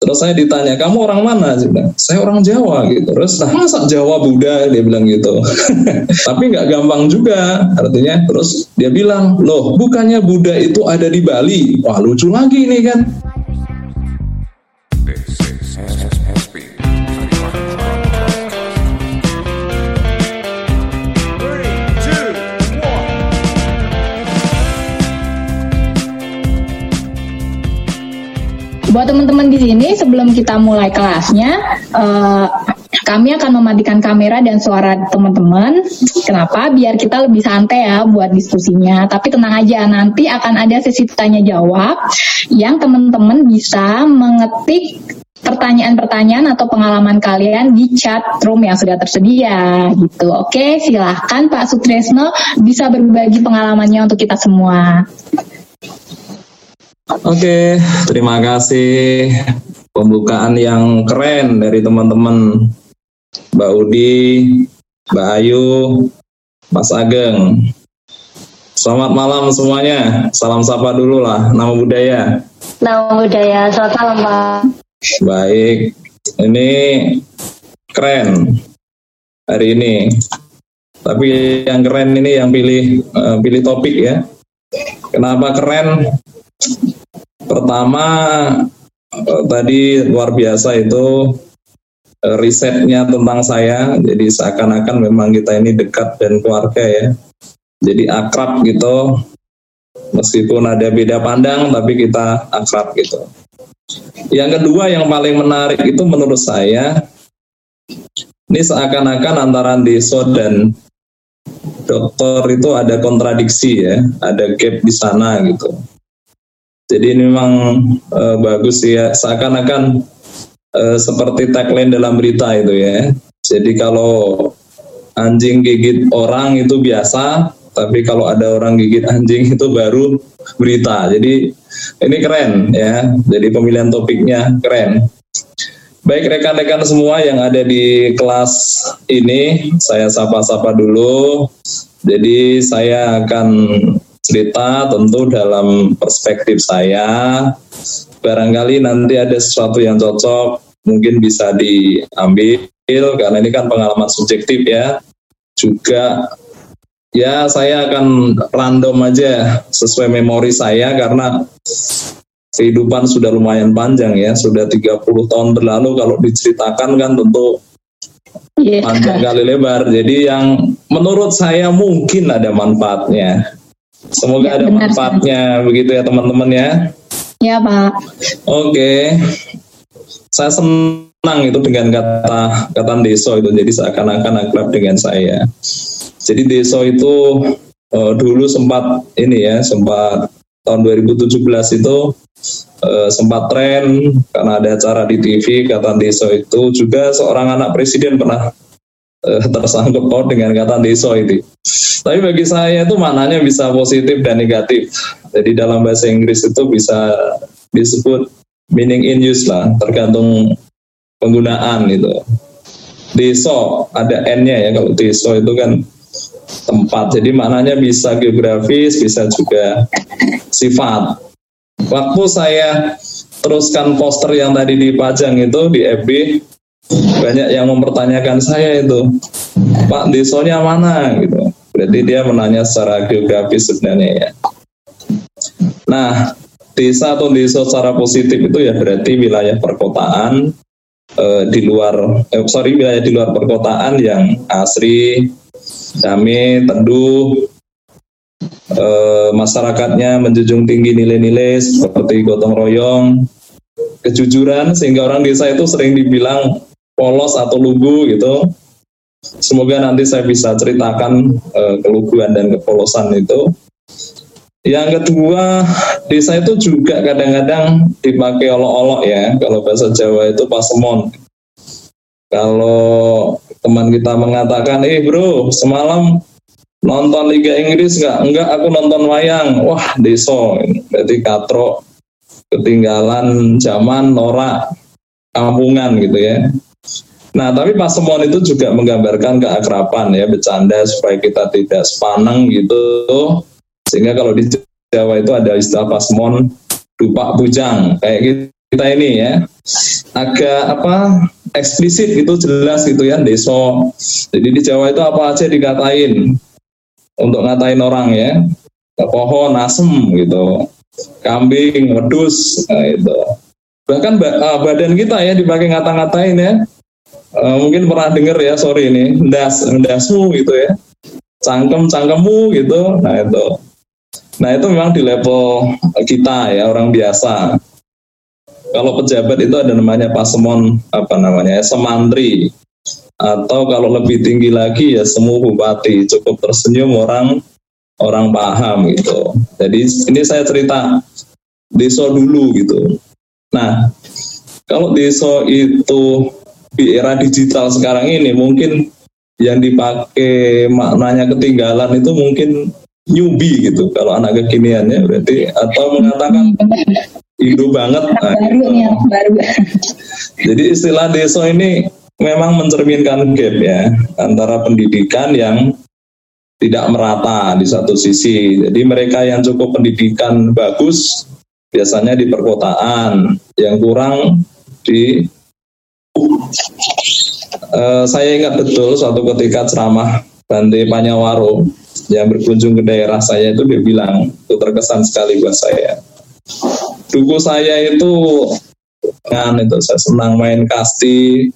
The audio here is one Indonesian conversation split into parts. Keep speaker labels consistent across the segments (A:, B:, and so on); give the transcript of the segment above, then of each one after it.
A: Terus saya ditanya, kamu orang mana? Saya, saya orang Jawa gitu. Terus, nah masa Jawa Buddha? Dia bilang gitu. Tapi nggak gampang juga, artinya. Terus dia bilang, loh bukannya Buddha itu ada di Bali? Wah lucu lagi nih kan.
B: Buat teman-teman di sini, sebelum kita mulai kelasnya, uh, kami akan mematikan kamera dan suara teman-teman. Kenapa? Biar kita lebih santai ya buat diskusinya. Tapi tenang aja, nanti akan ada sesi tanya jawab yang teman-teman bisa mengetik pertanyaan-pertanyaan atau pengalaman kalian di chat room yang sudah tersedia gitu. Oke, silahkan Pak Sutresno bisa berbagi pengalamannya untuk kita semua.
A: Oke, terima kasih pembukaan yang keren dari teman-teman Mbak Udi, Mbak Ayu, Mas Ageng. Selamat malam semuanya. Salam sapa dulu lah, nama budaya.
C: Nama budaya, selamat malam Pak.
A: Baik, ini keren hari ini. Tapi yang keren ini yang pilih uh, pilih topik ya. Kenapa keren? Pertama eh, tadi luar biasa itu eh, risetnya tentang saya, jadi seakan-akan memang kita ini dekat dan keluarga ya. Jadi akrab gitu, meskipun ada beda pandang tapi kita akrab gitu. Yang kedua yang paling menarik itu menurut saya ini seakan-akan antara Deso dan dokter itu ada kontradiksi ya, ada gap di sana gitu. Jadi ini memang uh, bagus ya, seakan-akan uh, seperti tagline dalam berita itu ya. Jadi kalau anjing gigit orang itu biasa, tapi kalau ada orang gigit anjing itu baru berita. Jadi ini keren ya. Jadi pemilihan topiknya keren. Baik rekan-rekan semua yang ada di kelas ini, saya sapa-sapa dulu. Jadi saya akan cerita tentu dalam perspektif saya. Barangkali nanti ada sesuatu yang cocok mungkin bisa diambil karena ini kan pengalaman subjektif ya. Juga ya saya akan random aja sesuai memori saya karena kehidupan sudah lumayan panjang ya. Sudah 30 tahun berlalu kalau diceritakan kan tentu yeah. panjang kali lebar. Jadi yang menurut saya mungkin ada manfaatnya Semoga ya, ada benar, manfaatnya sih. begitu ya teman-teman ya.
B: Ya Pak.
A: Oke. Saya senang itu dengan kata kata deso itu jadi seakan-akan akrab dengan saya. Jadi deso itu uh, dulu sempat ini ya sempat tahun 2017 itu uh, sempat tren karena ada acara di TV kata deso itu juga seorang anak presiden pernah uh, tersangkut paut dengan kata deso itu. Tapi bagi saya itu maknanya bisa positif dan negatif. Jadi dalam bahasa Inggris itu bisa disebut meaning in use lah, tergantung penggunaan itu. Deso ada n-nya ya kalau deso itu kan tempat. Jadi maknanya bisa geografis, bisa juga sifat. Waktu saya teruskan poster yang tadi dipajang itu di FB, banyak yang mempertanyakan saya itu, Pak desonya mana gitu. Berarti dia menanya secara geografis sebenarnya ya. Nah, desa atau desa secara positif itu ya berarti wilayah perkotaan eh, di luar, eh, sorry wilayah di luar perkotaan yang asri, damai, teduh, eh, masyarakatnya menjunjung tinggi nilai-nilai seperti gotong royong, kejujuran sehingga orang desa itu sering dibilang polos atau lugu gitu Semoga nanti saya bisa ceritakan uh, keluguan dan kepolosan itu. Yang kedua, desa itu juga kadang-kadang dipakai olok-olok ya. Kalau bahasa Jawa itu pasemon. Kalau teman kita mengatakan, eh bro, semalam nonton Liga Inggris nggak? Enggak, aku nonton wayang. Wah, deso. Berarti katro, ketinggalan zaman, norak, kampungan gitu ya. Nah, tapi pasemon itu juga menggambarkan keakraban ya, bercanda supaya kita tidak sepaneng gitu. Sehingga kalau di Jawa itu ada istilah pasemon dupak bujang. Kayak kita ini ya agak apa eksplisit itu jelas gitu ya deso. Jadi di Jawa itu apa aja dikatain untuk ngatain orang ya. Pohon asem gitu. Kambing wedus nah, itu bahkan ah, badan kita ya dipakai ngata-ngatain ya uh, mungkin pernah dengar ya sorry ini ndas ndasmu gitu ya. Cangkem cangkemmu gitu. Nah itu. Nah itu memang di level kita ya orang biasa. Kalau pejabat itu ada namanya pasemon apa namanya semantri. Atau kalau lebih tinggi lagi ya semu bupati. Cukup tersenyum orang orang paham gitu. Jadi ini saya cerita deso dulu gitu. Nah kalau deso itu di era digital sekarang ini mungkin yang dipakai maknanya ketinggalan itu mungkin newbie gitu kalau anak kekinian ya berarti atau mengatakan Indo banget. Nah, baru nih, baru. Jadi istilah deso ini memang mencerminkan gap ya antara pendidikan yang tidak merata di satu sisi. Jadi mereka yang cukup pendidikan bagus biasanya di perkotaan, yang kurang di uh, saya ingat betul suatu ketika ceramah Bante Panyawaro yang berkunjung ke daerah saya itu dia bilang itu terkesan sekali buat saya Duku saya itu kan itu saya senang main kasti,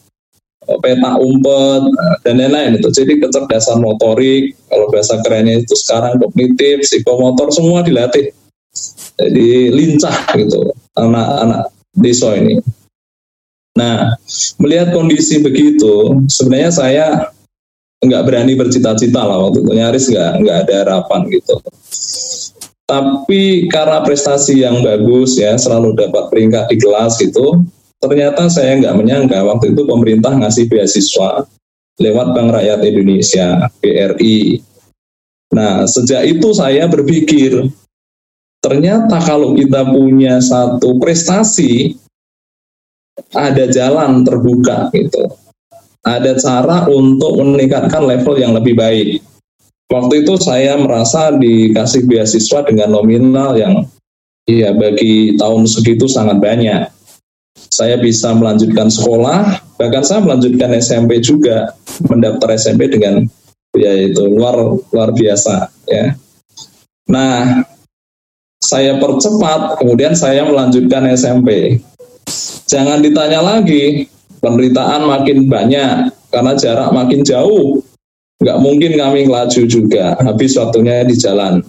A: peta umpet dan lain-lain itu. Jadi kecerdasan motorik, kalau bahasa kerennya itu sekarang kognitif, psikomotor semua dilatih. Jadi lincah gitu anak-anak deso ini. Nah, melihat kondisi begitu, sebenarnya saya nggak berani bercita-cita lah waktu itu nyaris nggak nggak ada harapan gitu. Tapi karena prestasi yang bagus ya, selalu dapat peringkat di kelas gitu, ternyata saya nggak menyangka waktu itu pemerintah ngasih beasiswa lewat Bank Rakyat Indonesia, BRI. Nah, sejak itu saya berpikir, ternyata kalau kita punya satu prestasi, ada jalan terbuka gitu. Ada cara untuk meningkatkan level yang lebih baik. Waktu itu saya merasa dikasih beasiswa dengan nominal yang ya bagi tahun segitu sangat banyak. Saya bisa melanjutkan sekolah, bahkan saya melanjutkan SMP juga, mendaftar SMP dengan ya itu luar luar biasa ya. Nah, saya percepat, kemudian saya melanjutkan SMP. Jangan ditanya lagi, penderitaan makin banyak karena jarak makin jauh nggak mungkin kami ngelaju juga, habis waktunya di jalan.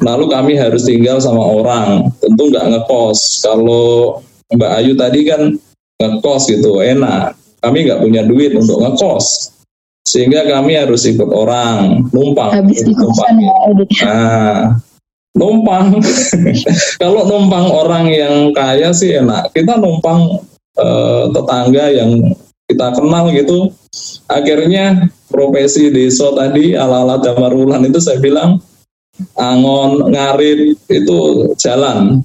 A: Lalu kami harus tinggal sama orang, tentu nggak ngekos. Kalau Mbak Ayu tadi kan ngekos gitu, enak. Kami nggak punya duit untuk ngekos, sehingga kami harus ikut orang, numpang. Habis numpang. Ya, nah, numpang. Kalau numpang orang yang kaya sih enak. Kita numpang eh, tetangga yang kita kenal gitu, akhirnya profesi deso tadi ala-ala Jamarulan itu saya bilang angon, ngarit itu jalan.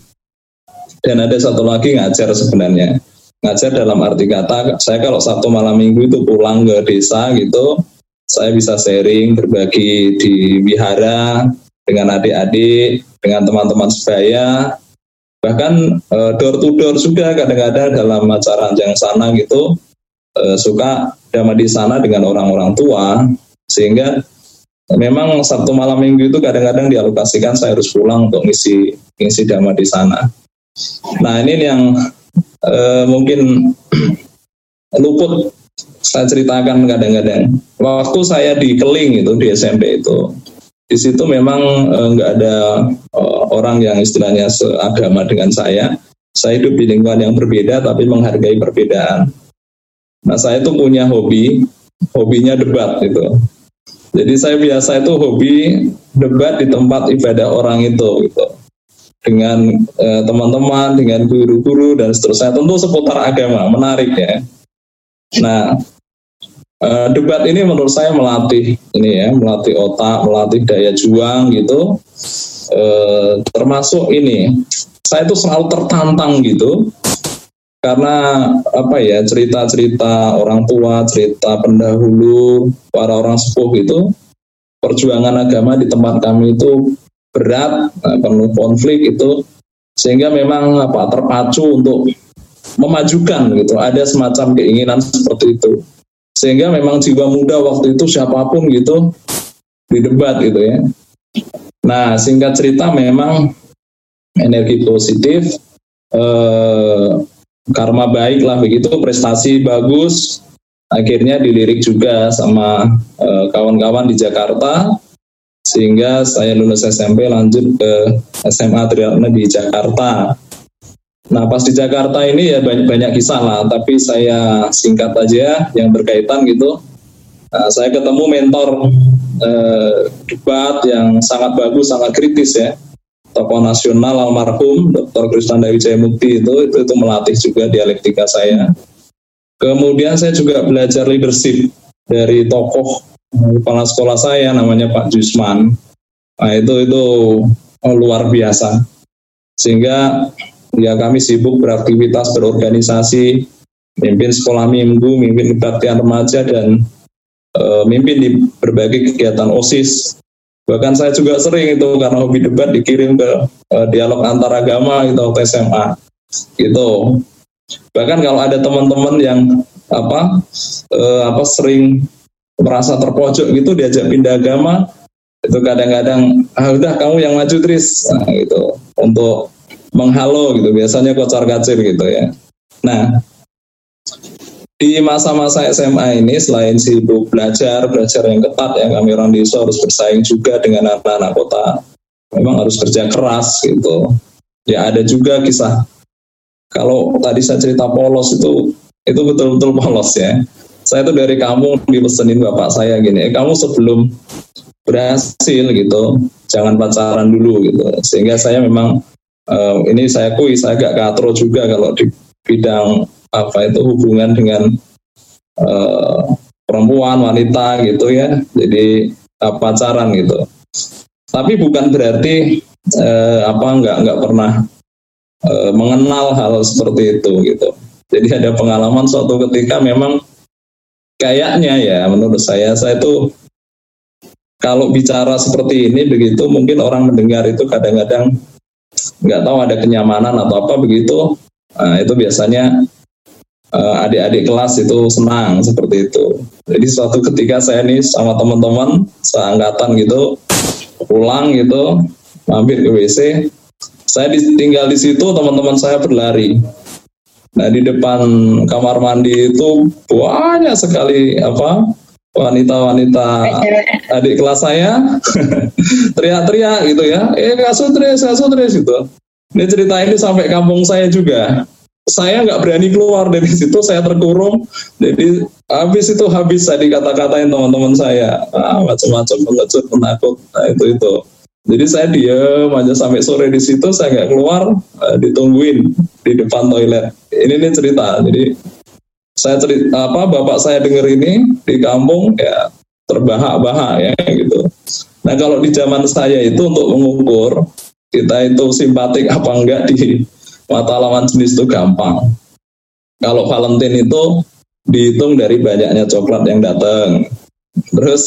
A: Dan ada satu lagi ngajar sebenarnya. Ngajar dalam arti kata, saya kalau satu malam minggu itu pulang ke desa gitu, saya bisa sharing, berbagi di wihara dengan adik-adik, dengan teman-teman sebaya, bahkan door to door juga kadang-kadang dalam acara yang sana gitu, uh, suka dama di sana dengan orang-orang tua sehingga memang Sabtu malam minggu itu kadang-kadang dialokasikan saya harus pulang untuk ngisi ngisi dama di sana. Nah ini yang uh, mungkin luput saya ceritakan kadang-kadang. Waktu saya di Keling itu di SMP itu, di situ memang nggak uh, ada uh, orang yang istilahnya seagama dengan saya. Saya hidup di lingkungan yang berbeda tapi menghargai perbedaan. Nah saya itu punya hobi, hobinya debat gitu. Jadi saya biasa itu hobi debat di tempat ibadah orang itu gitu. Dengan eh, teman-teman, dengan guru-guru dan seterusnya. Tentu seputar agama, menarik ya. Nah, eh, debat ini menurut saya melatih ini ya, melatih otak, melatih daya juang gitu. Eh, termasuk ini, saya itu selalu tertantang gitu. Karena apa ya cerita-cerita orang tua, cerita pendahulu, para orang sepuh itu perjuangan agama di tempat kami itu berat, eh, penuh konflik itu. Sehingga memang apa terpacu untuk memajukan gitu. Ada semacam keinginan seperti itu sehingga memang jiwa muda waktu itu siapa pun gitu di debat gitu ya nah singkat cerita memang energi positif eh, karma baik lah begitu prestasi bagus akhirnya dilirik juga sama eh, kawan-kawan di Jakarta sehingga saya lulus SMP lanjut ke SMA Triatna di Jakarta. Nah pas di Jakarta ini ya banyak, banyak kisah lah, tapi saya singkat aja yang berkaitan gitu. Nah, saya ketemu mentor eh, debat yang sangat bagus, sangat kritis ya. Tokoh nasional almarhum Dr. Krisnanda Wijaya Mukti itu, itu itu melatih juga dialektika saya. Kemudian saya juga belajar leadership dari tokoh kepala sekolah saya namanya Pak Jusman. Nah, itu itu oh, luar biasa. Sehingga ya kami sibuk beraktivitas berorganisasi, mimpin sekolah minggu, mimpin kebaktian remaja dan e, mimpin di berbagai kegiatan OSIS. Bahkan saya juga sering itu karena hobi debat dikirim ke e, dialog antaragama itu waktu SMA. Gitu. Bahkan kalau ada teman-teman yang apa e, apa sering merasa terpojok gitu diajak pindah agama itu kadang-kadang ah udah kamu yang maju Tris nah, gitu untuk menghalo gitu. Biasanya kocar kacir gitu ya. Nah di masa-masa SMA ini selain sibuk belajar belajar yang ketat ya kami orang desa harus bersaing juga dengan anak-anak kota. Memang harus kerja keras gitu. Ya ada juga kisah kalau tadi saya cerita polos itu itu betul-betul polos ya. Saya tuh dari kamu dipesenin bapak saya gini, eh, kamu sebelum berhasil gitu, jangan pacaran dulu gitu. Sehingga saya memang uh, ini saya kui saya agak katro juga kalau di bidang apa itu hubungan dengan uh, perempuan wanita gitu ya. Jadi uh, pacaran gitu. Tapi bukan berarti uh, apa nggak nggak pernah uh, mengenal hal seperti itu gitu. Jadi ada pengalaman suatu ketika memang kayaknya ya menurut saya saya tuh kalau bicara seperti ini begitu mungkin orang mendengar itu kadang-kadang nggak tahu ada kenyamanan atau apa begitu. Nah, itu biasanya uh, adik-adik kelas itu senang seperti itu. Jadi suatu ketika saya nih sama teman-teman seangkatan gitu pulang gitu mampir ke WC saya tinggal di situ teman-teman saya berlari. Nah di depan kamar mandi itu banyak sekali apa wanita-wanita adik kelas saya teriak-teriak gitu ya, eh kasutris, kasutris gitu. Ini cerita ini sampai kampung saya juga. Saya nggak berani keluar dari situ, saya terkurung. Jadi habis itu habis saya dikata-katain teman-teman saya, ah, macam-macam pengecut, penakut, nah, itu itu. Jadi saya diam aja sampai sore di situ, saya nggak keluar, uh, ditungguin di depan toilet. Ini nih cerita. Jadi saya cerita apa bapak saya dengar ini di kampung ya terbahak-bahak ya gitu. Nah kalau di zaman saya itu untuk mengukur kita itu simpatik apa enggak di mata lawan jenis itu gampang. Kalau Valentine itu dihitung dari banyaknya coklat yang datang, terus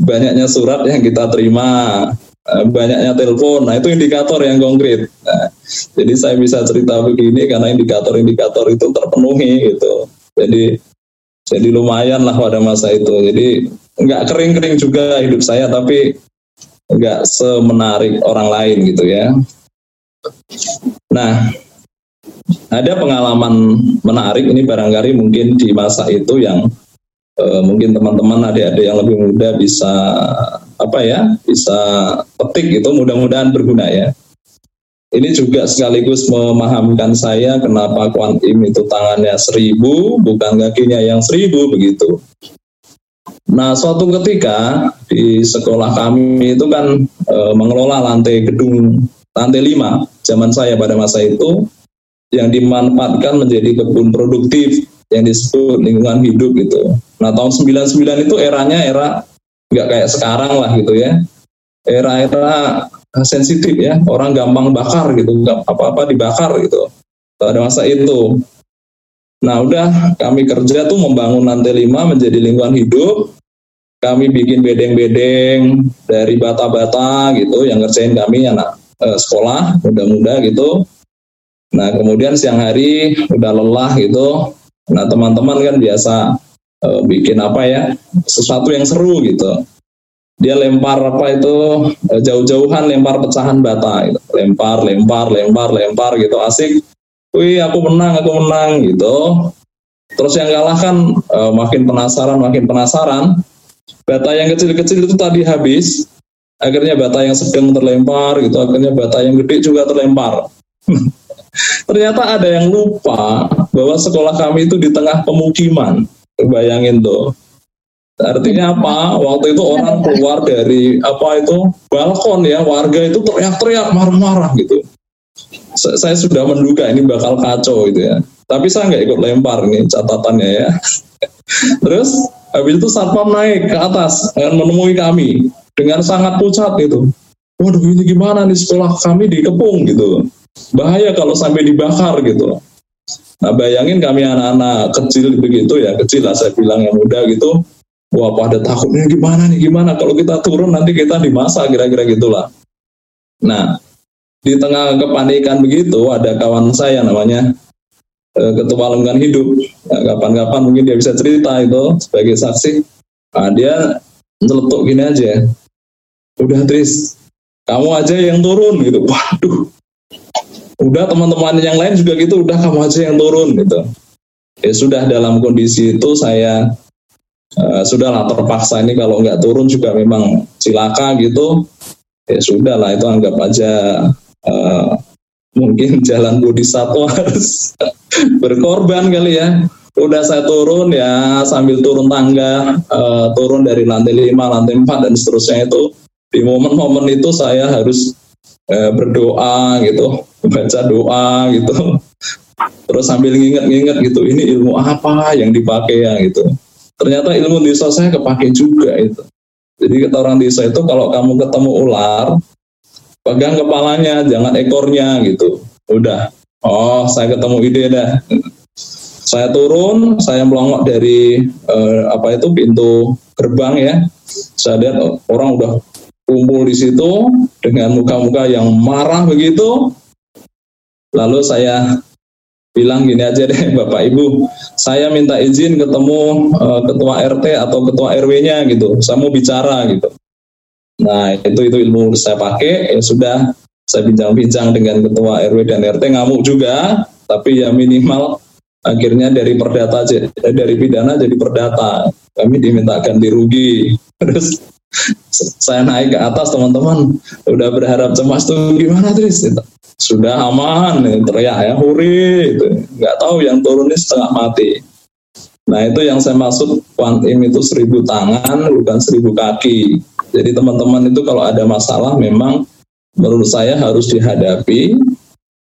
A: banyaknya surat yang kita terima, Eh, banyaknya telepon. Nah, itu indikator yang konkret. Nah, jadi saya bisa cerita begini karena indikator-indikator itu terpenuhi gitu. Jadi jadi lumayan lah pada masa itu. Jadi nggak kering-kering juga hidup saya, tapi nggak semenarik orang lain gitu ya. Nah, ada pengalaman menarik ini barangkali mungkin di masa itu yang uh, mungkin teman-teman adik-adik yang lebih muda bisa apa ya bisa petik itu mudah-mudahan berguna ya. Ini juga sekaligus memahamkan saya kenapa kuantim itu tangannya seribu, bukan kakinya yang seribu begitu. Nah, suatu ketika di sekolah kami itu kan e, mengelola lantai gedung lantai lima zaman saya pada masa itu yang dimanfaatkan menjadi kebun produktif yang disebut lingkungan hidup gitu. Nah tahun 99 itu eranya era nggak kayak sekarang lah gitu ya. Era-era sensitif ya, orang gampang bakar gitu, apa-apa dibakar gitu. Pada masa itu. Nah udah kami kerja tuh membangun lantai lima menjadi lingkungan hidup. Kami bikin bedeng-bedeng dari bata-bata gitu yang ngerjain kami anak eh, sekolah muda-muda gitu Nah kemudian siang hari udah lelah gitu. Nah teman-teman kan biasa uh, bikin apa ya sesuatu yang seru gitu. Dia lempar apa itu uh, jauh-jauhan lempar pecahan bata, gitu. lempar, lempar, lempar, lempar gitu asik. Wih aku menang, aku menang gitu. Terus yang kalah kan uh, makin penasaran, makin penasaran. Bata yang kecil-kecil itu tadi habis, akhirnya bata yang sedang terlempar gitu, akhirnya bata yang gede juga terlempar. Ternyata ada yang lupa bahwa sekolah kami itu di tengah pemukiman. Bayangin tuh. Artinya apa? Waktu itu orang keluar dari apa itu balkon ya, warga itu teriak-teriak marah-marah gitu. Saya sudah menduga ini bakal kacau gitu ya. Tapi saya nggak ikut lempar nih catatannya ya. Terus habis itu satpam naik ke atas dan menemui kami dengan sangat pucat gitu. Waduh ini gimana nih sekolah kami dikepung gitu bahaya kalau sampai dibakar gitu nah bayangin kami anak-anak kecil begitu ya kecil lah saya bilang yang muda gitu wah pada takutnya gimana nih? Gimana? Kalau kita turun nanti kita dimasak kira-kira gitulah. Nah di tengah kepanikan begitu ada kawan saya namanya eh, ketua lingkungan hidup. Nah, kapan-kapan mungkin dia bisa cerita itu sebagai saksi. Nah, dia nyeletuk gini aja udah Tris kamu aja yang turun gitu. Waduh. Udah teman-teman yang lain juga gitu. Udah kamu aja yang turun gitu. Ya sudah dalam kondisi itu saya uh, sudahlah terpaksa ini kalau nggak turun juga memang cilaka gitu. Ya sudah lah itu anggap aja uh, mungkin jalan bodhisattva harus berkorban kali ya. Udah saya turun ya sambil turun tangga uh, turun dari lantai 5 lantai 4 dan seterusnya itu di momen-momen itu saya harus uh, berdoa gitu baca doa gitu. Terus sambil nginget-nginget gitu ini ilmu apa yang dipakai ya? gitu ternyata ilmu desa saya kepake juga itu. Jadi kata orang desa itu kalau kamu ketemu ular pegang kepalanya jangan ekornya gitu. Udah. Oh saya ketemu ide dah. Saya turun saya melongok dari eh, apa itu pintu gerbang ya. Saya lihat orang udah kumpul di situ dengan muka-muka yang marah begitu. Lalu saya bilang gini aja deh Bapak Ibu, saya minta izin ketemu uh, ketua RT atau ketua RW-nya gitu, saya mau bicara gitu. Nah itu itu ilmu saya pakai, ya sudah saya bincang-bincang dengan ketua RW dan RT ngamuk juga, tapi ya minimal akhirnya dari perdata eh, dari pidana jadi perdata, kami diminta ganti rugi. Terus saya naik ke atas teman-teman, udah berharap cemas tuh gimana Tris? Sudah aman teriak ya huri itu nggak tahu yang turun ini setengah mati. Nah itu yang saya maksud kuantim itu seribu tangan bukan seribu kaki. Jadi teman-teman itu kalau ada masalah memang menurut saya harus dihadapi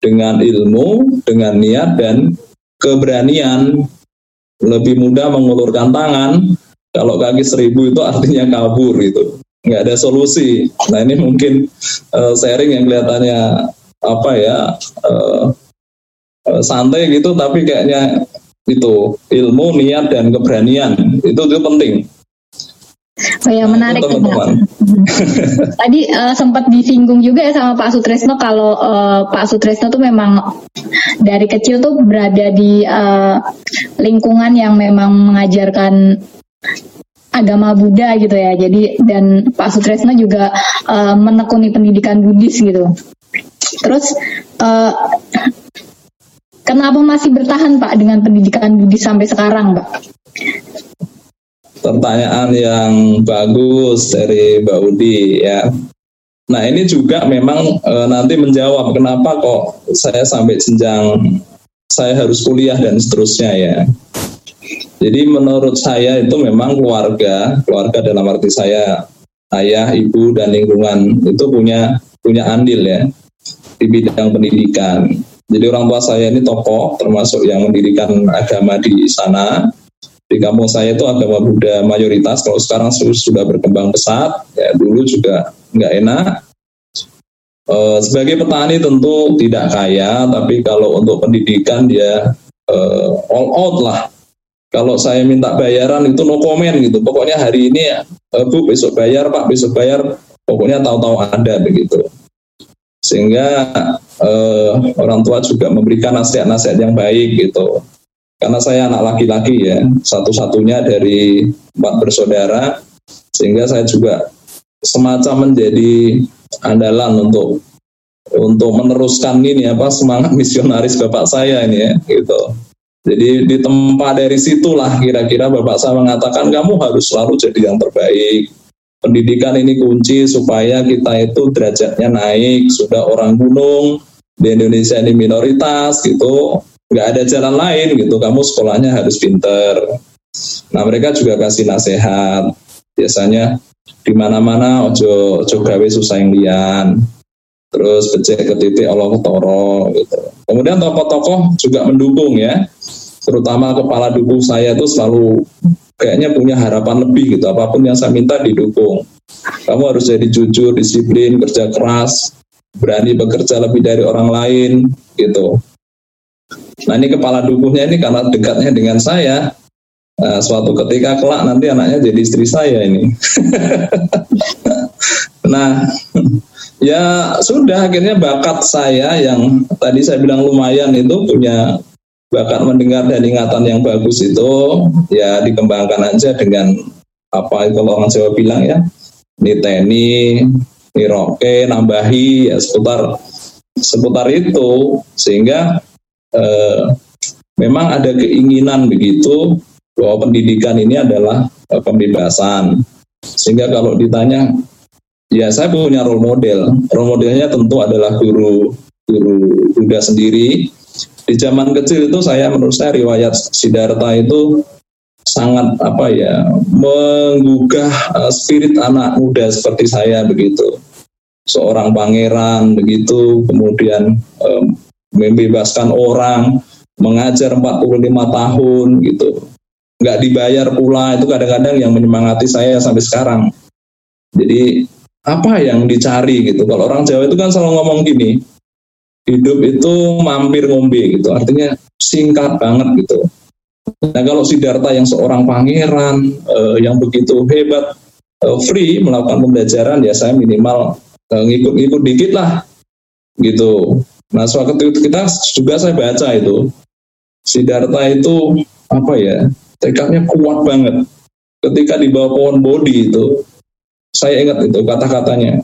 A: dengan ilmu dengan niat dan keberanian. Lebih mudah mengulurkan tangan. Kalau kaki seribu itu artinya kabur itu nggak ada solusi. Nah ini mungkin uh, sharing yang kelihatannya apa ya uh, santai gitu tapi kayaknya itu ilmu niat dan keberanian itu itu penting
B: Oh ya menarik teman-teman. Tadi uh, sempat disinggung juga ya sama Pak Sutresno kalau uh, Pak Sutresno tuh memang dari kecil tuh berada di uh, lingkungan yang memang mengajarkan agama Buddha gitu ya. Jadi dan Pak Sutresno juga uh, menekuni pendidikan Buddhis gitu. Terus uh, kenapa masih bertahan Pak dengan pendidikan budi sampai sekarang Pak?
A: Pertanyaan yang bagus dari Mbak Udi ya. Nah ini juga memang e, nanti menjawab kenapa kok saya sampai jenjang saya harus kuliah dan seterusnya ya. Jadi menurut saya itu memang keluarga, keluarga dalam arti saya ayah, ibu dan lingkungan itu punya punya andil ya di bidang pendidikan. Jadi orang tua saya ini tokoh, termasuk yang mendirikan agama di sana. Di kampung saya itu agama Buddha mayoritas, kalau sekarang sudah berkembang pesat, ya dulu juga nggak enak. E, sebagai petani tentu tidak kaya, tapi kalau untuk pendidikan dia e, all out lah. Kalau saya minta bayaran itu no comment gitu. Pokoknya hari ini ya, Bu besok bayar Pak, besok bayar. Pokoknya tahu-tahu ada begitu. Sehingga uh, orang tua juga memberikan nasihat-nasihat yang baik gitu. Karena saya anak laki-laki ya satu-satunya dari empat bersaudara sehingga saya juga semacam menjadi andalan untuk untuk meneruskan ini apa semangat misionaris bapak saya ini ya gitu. Jadi di tempat dari situlah kira-kira bapak saya mengatakan kamu harus selalu jadi yang terbaik pendidikan ini kunci supaya kita itu derajatnya naik sudah orang gunung di Indonesia ini minoritas gitu. Nggak ada jalan lain gitu. Kamu sekolahnya harus pinter. Nah mereka juga kasih nasihat. Biasanya di mana-mana ojo ojo gawe susah yang lian. Terus becek ke titik Allah toro gitu. Kemudian tokoh-tokoh juga mendukung ya. Terutama kepala dukung saya itu selalu kayaknya punya harapan lebih gitu. Apa pun yang saya minta didukung. Kamu harus jadi jujur disiplin kerja keras berani bekerja lebih dari orang lain gitu. Nah ini kepala dukungnya ini karena dekatnya dengan saya nah, suatu ketika kelak nanti anaknya jadi istri saya ini. Nah ya sudah akhirnya bakat saya yang tadi saya bilang lumayan itu punya bakat mendengar dan ingatan yang bagus itu ya dikembangkan aja dengan apa kalau orang Jawa bilang ya niteni, niroke, nambahi ya seputar seputar itu. Sehingga eh, memang ada keinginan begitu bahwa pendidikan ini adalah eh, pembebasan. Sehingga kalau ditanya ya saya punya role model. Role modelnya tentu adalah guru guru Buddha sendiri di zaman kecil itu saya menurut saya riwayat Siddhartha itu sangat apa ya menggugah uh, spirit anak muda seperti saya begitu. Seorang pangeran begitu. Kemudian um, membebaskan orang mengajar 45 tahun gitu. Nggak dibayar pula itu kadang-kadang yang menyemangati saya sampai sekarang. Jadi apa yang dicari gitu. Kalau orang Jawa itu kan selalu ngomong gini hidup itu mampir ngombe gitu. Artinya singkat banget gitu. Nah kalau Siddhartha yang seorang pangeran uh, yang begitu hebat uh, free melakukan pembelajaran ya saya minimal uh, ngikut-ngikut dikit lah gitu. Nah suatu kita juga saya baca itu Siddhartha itu apa ya tekadnya kuat banget. Ketika di bawah pohon bodi itu saya ingat itu kata-katanya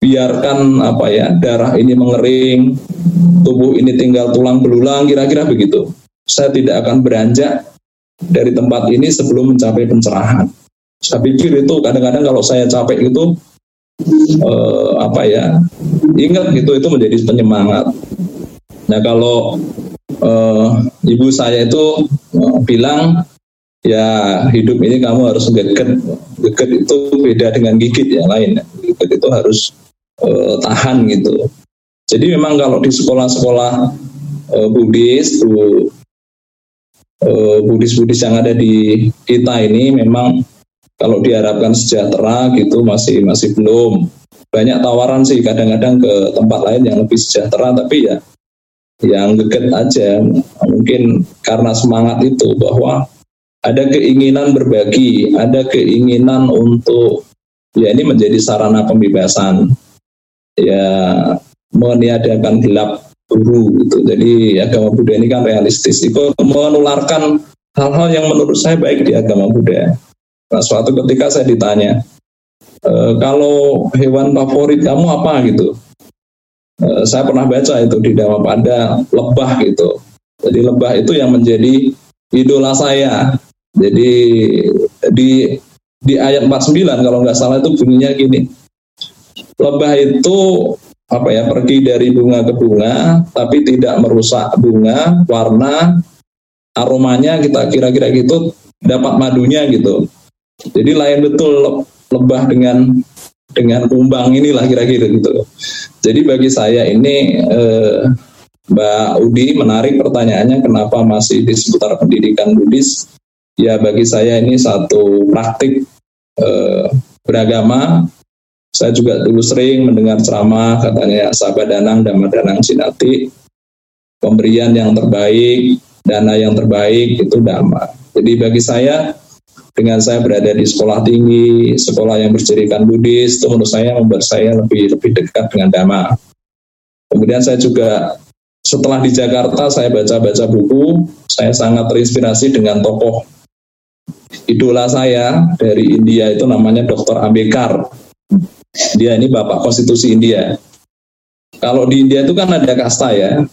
A: biarkan apa ya darah ini mengering, tubuh ini tinggal tulang belulang, kira-kira begitu. Saya tidak akan beranjak dari tempat ini sebelum mencapai pencerahan. Saya pikir itu kadang-kadang kalau saya capek itu eh, apa ya ingat gitu itu menjadi penyemangat. Nah kalau eh, ibu saya itu eh, bilang ya hidup ini kamu harus geget, geget itu beda dengan gigit yang lain. Geget itu harus uh, tahan gitu. Jadi memang kalau di sekolah-sekolah uh, Buddhis, uh, Buddhis-Buddhis yang ada di kita ini memang kalau diharapkan sejahtera gitu masih masih belum. Banyak tawaran sih kadang-kadang ke tempat lain yang lebih sejahtera tapi ya yang geget aja. Mungkin karena semangat itu bahwa ada keinginan berbagi ada keinginan untuk ya ini menjadi sarana pembebasan ya meniadakan gelap guru gitu. Jadi agama Buddha ini kan realistis. Itu menularkan hal-hal yang menurut saya baik di agama Buddha. Nah, suatu ketika saya ditanya, e, kalau hewan favorit kamu apa gitu? E, saya pernah baca itu di Dhammapada lebah gitu. Jadi lebah itu yang menjadi idola saya. Jadi di di ayat 49 kalau nggak salah itu bunyinya gini lebah itu apa ya pergi dari bunga ke bunga tapi tidak merusak bunga warna aromanya kita kira-kira gitu dapat madunya gitu. Jadi lain betul lebah dengan dengan kumbang inilah kira-kira gitu. Jadi bagi saya ini eh, Mbak Udi menarik pertanyaannya kenapa masih di seputar pendidikan Buddhis? Ya bagi saya ini satu praktik eh, beragama saya juga dulu sering mendengar ceramah katanya sahabat Danang dan Danang Sinati pemberian yang terbaik, dana yang terbaik itu dhamma. Jadi bagi saya dengan saya berada di sekolah tinggi, sekolah yang bercirikan Buddhis, itu menurut saya membuat saya lebih lebih dekat dengan dhamma. Kemudian saya juga setelah di Jakarta saya baca-baca buku, saya sangat terinspirasi dengan tokoh idola saya dari India itu namanya Dr. Ambekar. Dia ini bapak konstitusi India. Kalau di India itu kan ada kasta ya.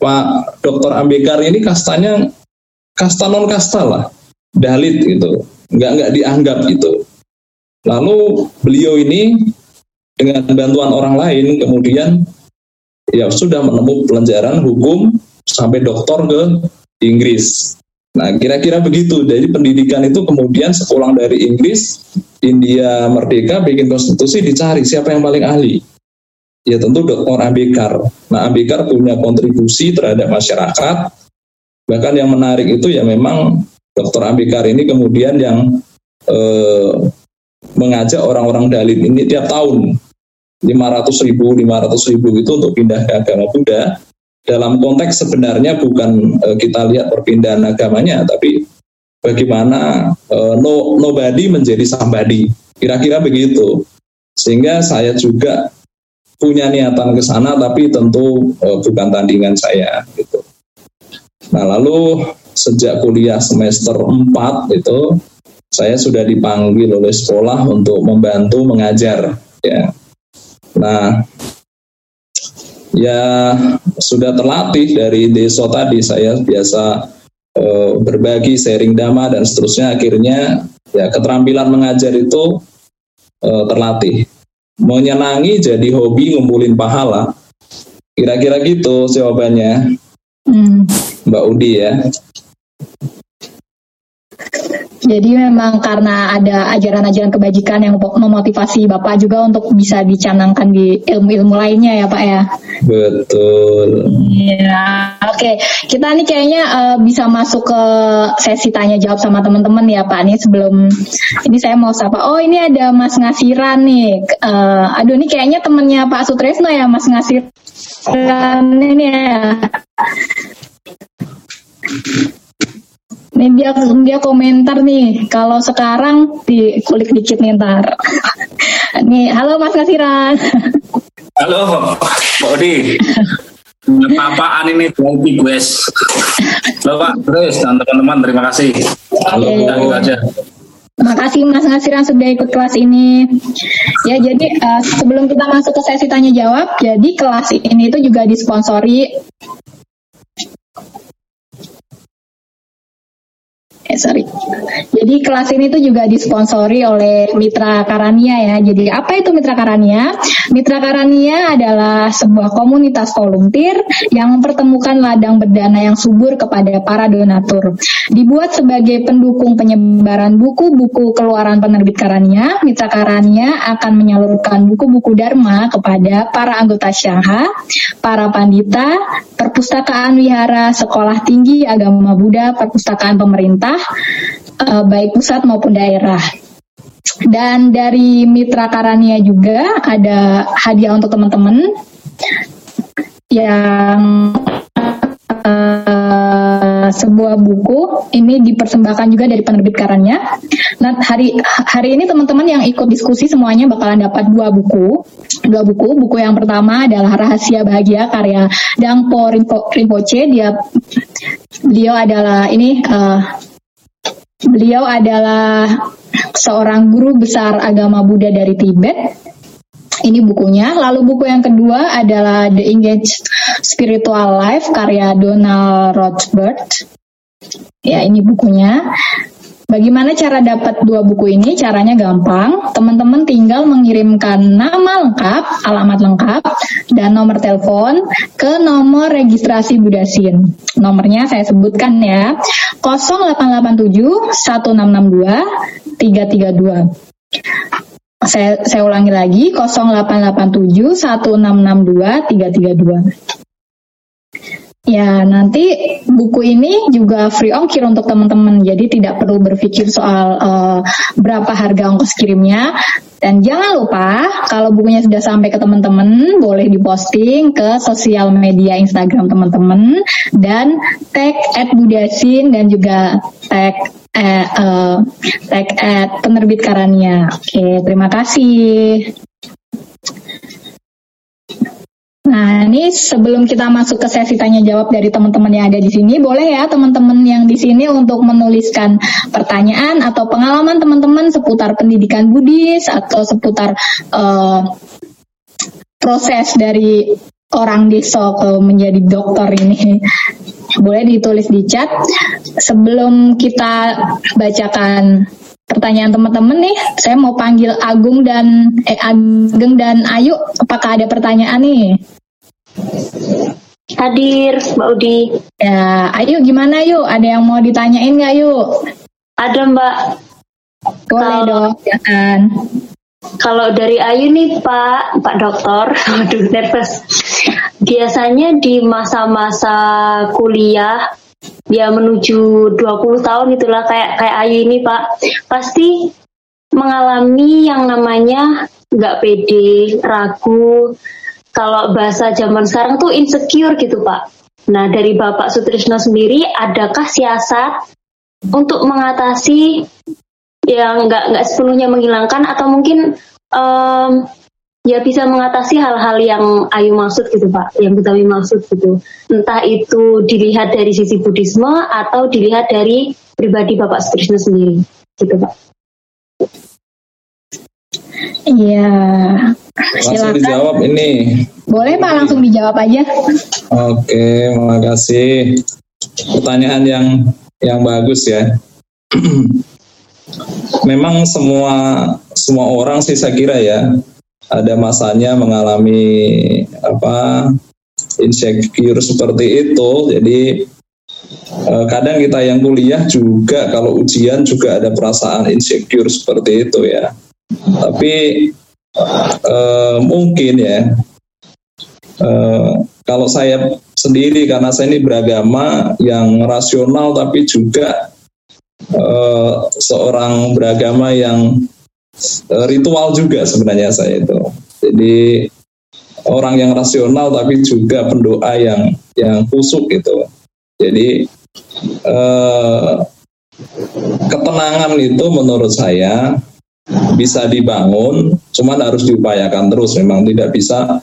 A: Pak Dr. Ambekar ini kastanya kasta non kasta lah, dalit gitu, nggak nggak dianggap gitu. Lalu beliau ini dengan bantuan orang lain kemudian ya sudah menempuh pelajaran hukum sampai doktor ke Inggris. Nah, kira-kira begitu. Jadi pendidikan itu kemudian sepulang dari Inggris, India merdeka, bikin konstitusi, dicari siapa yang paling ahli. Ya tentu Dr. Ambekar. Nah, Ambekar punya kontribusi terhadap masyarakat. Bahkan yang menarik itu ya memang Dr. Ambekar ini kemudian yang eh, mengajak orang-orang Dalit ini tiap tahun 500 ribu, 500 ribu itu untuk pindah ke agama Buddha. Dalam konteks sebenarnya bukan uh, kita lihat perpindahan agamanya, tapi bagaimana uh, no, nobody menjadi somebody. Kira-kira begitu. Sehingga saya juga punya niatan ke sana, tapi tentu uh, bukan tandingan saya. Gitu. Nah lalu sejak kuliah semester 4 itu saya sudah dipanggil oleh sekolah untuk membantu mengajar ya Nah, ya sudah terlatih dari desa tadi. Saya biasa e, berbagi sharing dhamma dan seterusnya. Akhirnya ya keterampilan mengajar itu e, terlatih. Menyenangi jadi hobi ngumpulin pahala. Kira-kira gitu jawabannya hmm. Mbak Udi ya
B: jadi memang karena ada ajaran-ajaran kebajikan yang memotivasi Bapak juga untuk bisa dicanangkan di ilmu-ilmu lainnya ya Pak ya.
A: Betul.
B: Ya, oke. Okay. Kita nih kayaknya uh, bisa masuk ke sesi tanya jawab sama teman-teman ya Pak. Nih sebelum ini saya mau sapa. Oh ini ada Mas Ngasiran nih. Uh, aduh ini kayaknya temennya Pak Sutresno ya Mas Ngasiran ini ya. Nih dia dia komentar nih kalau sekarang di kulik dikit nih ntar. nih halo Mas Kasiran.
D: Halo Mbak Odi. Apa-apaan ini dari guys. Halo Pak Grace dan teman-teman terima kasih. Halo
B: kita gitu aja. Terima kasih Mas Ngasiran sudah ikut kelas ini. Ya, jadi uh, sebelum kita masuk ke sesi tanya jawab, jadi kelas ini itu juga disponsori eh sorry. Jadi kelas ini tuh juga disponsori oleh Mitra Karania ya. Jadi apa itu Mitra Karania? Mitra Karania adalah sebuah komunitas volunteer yang mempertemukan ladang berdana yang subur kepada para donatur. Dibuat sebagai pendukung penyebaran buku-buku keluaran penerbit Karania, Mitra Karania akan menyalurkan buku-buku Dharma kepada para anggota Syangha, para pandita, perpustakaan wihara, sekolah tinggi agama Buddha, perpustakaan pemerintah, uh, baik pusat maupun daerah. Dan dari Mitra Karania juga ada hadiah untuk teman-teman yang uh, sebuah buku ini dipersembahkan juga dari penerbit Karania. Nah hari hari ini teman-teman yang ikut diskusi semuanya bakalan dapat dua buku, dua buku. Buku yang pertama adalah Rahasia Bahagia karya Dangpo Rinpoche. Dia beliau adalah ini uh, Beliau adalah seorang guru besar agama Buddha dari Tibet. Ini bukunya. Lalu buku yang kedua adalah The Engaged Spiritual Life karya Donald Rothbard. Ya, ini bukunya. Bagaimana cara dapat dua buku ini? Caranya gampang. Teman-teman tinggal mengirimkan nama lengkap, alamat lengkap, dan nomor telepon ke nomor registrasi Budasin. Nomornya saya sebutkan ya. 0887 1662 332. Saya, saya ulangi lagi 0887 1662 332. Ya, nanti buku ini juga free ongkir untuk teman-teman. Jadi tidak perlu berpikir soal uh, berapa harga ongkos kirimnya. Dan jangan lupa kalau bukunya sudah sampai ke teman-teman, boleh diposting ke sosial media Instagram teman-teman dan tag at Budasin dan juga tag eh, uh, tag at penerbit Karania. Oke, terima kasih. Nah, ini sebelum kita masuk ke sesi tanya jawab dari teman-teman yang ada di sini, boleh ya teman-teman yang di sini untuk menuliskan pertanyaan atau pengalaman teman-teman seputar pendidikan Buddhis atau seputar uh, proses dari orang desa ke menjadi dokter ini. Boleh ditulis di chat. Sebelum kita bacakan pertanyaan teman-teman nih. Saya mau panggil Agung dan eh, Ageng dan Ayu. Apakah ada pertanyaan nih?
C: Hadir, Mbak Udi.
B: Ya, Ayu gimana yuk? Ada yang mau ditanyain nggak yuk?
C: Ada Mbak.
B: Boleh Kalau... dong.
C: Kalau dari Ayu nih Pak, Pak Dokter, aduh nervous. Biasanya di masa-masa kuliah ya menuju 20 tahun itulah kayak kayak Ayu ini Pak pasti mengalami yang namanya nggak pede, ragu. Kalau bahasa zaman sekarang tuh insecure gitu Pak. Nah dari Bapak Sutrisno sendiri, adakah siasat untuk mengatasi yang nggak nggak sepenuhnya menghilangkan atau mungkin um, ya bisa mengatasi hal-hal yang Ayu maksud gitu Pak, yang Butawi maksud gitu. Entah itu dilihat dari sisi Buddhisme atau dilihat dari pribadi Bapak Sutrisno sendiri, gitu Pak.
B: Iya.
A: Langsung dijawab ini.
B: Boleh Pak, langsung dijawab aja.
A: Oke, makasih. Pertanyaan yang yang bagus ya. Memang semua semua orang sih saya kira ya ada masanya mengalami apa insecure seperti itu. Jadi eh, kadang kita yang kuliah juga kalau ujian juga ada perasaan insecure seperti itu ya. Tapi eh, mungkin ya eh, kalau saya sendiri karena saya ini beragama yang rasional tapi juga eh, seorang beragama yang ritual juga sebenarnya saya itu. Jadi orang yang rasional tapi juga pendoa yang yang kusuk gitu. Jadi eh, ketenangan itu menurut saya bisa dibangun, cuman harus diupayakan terus. Memang tidak bisa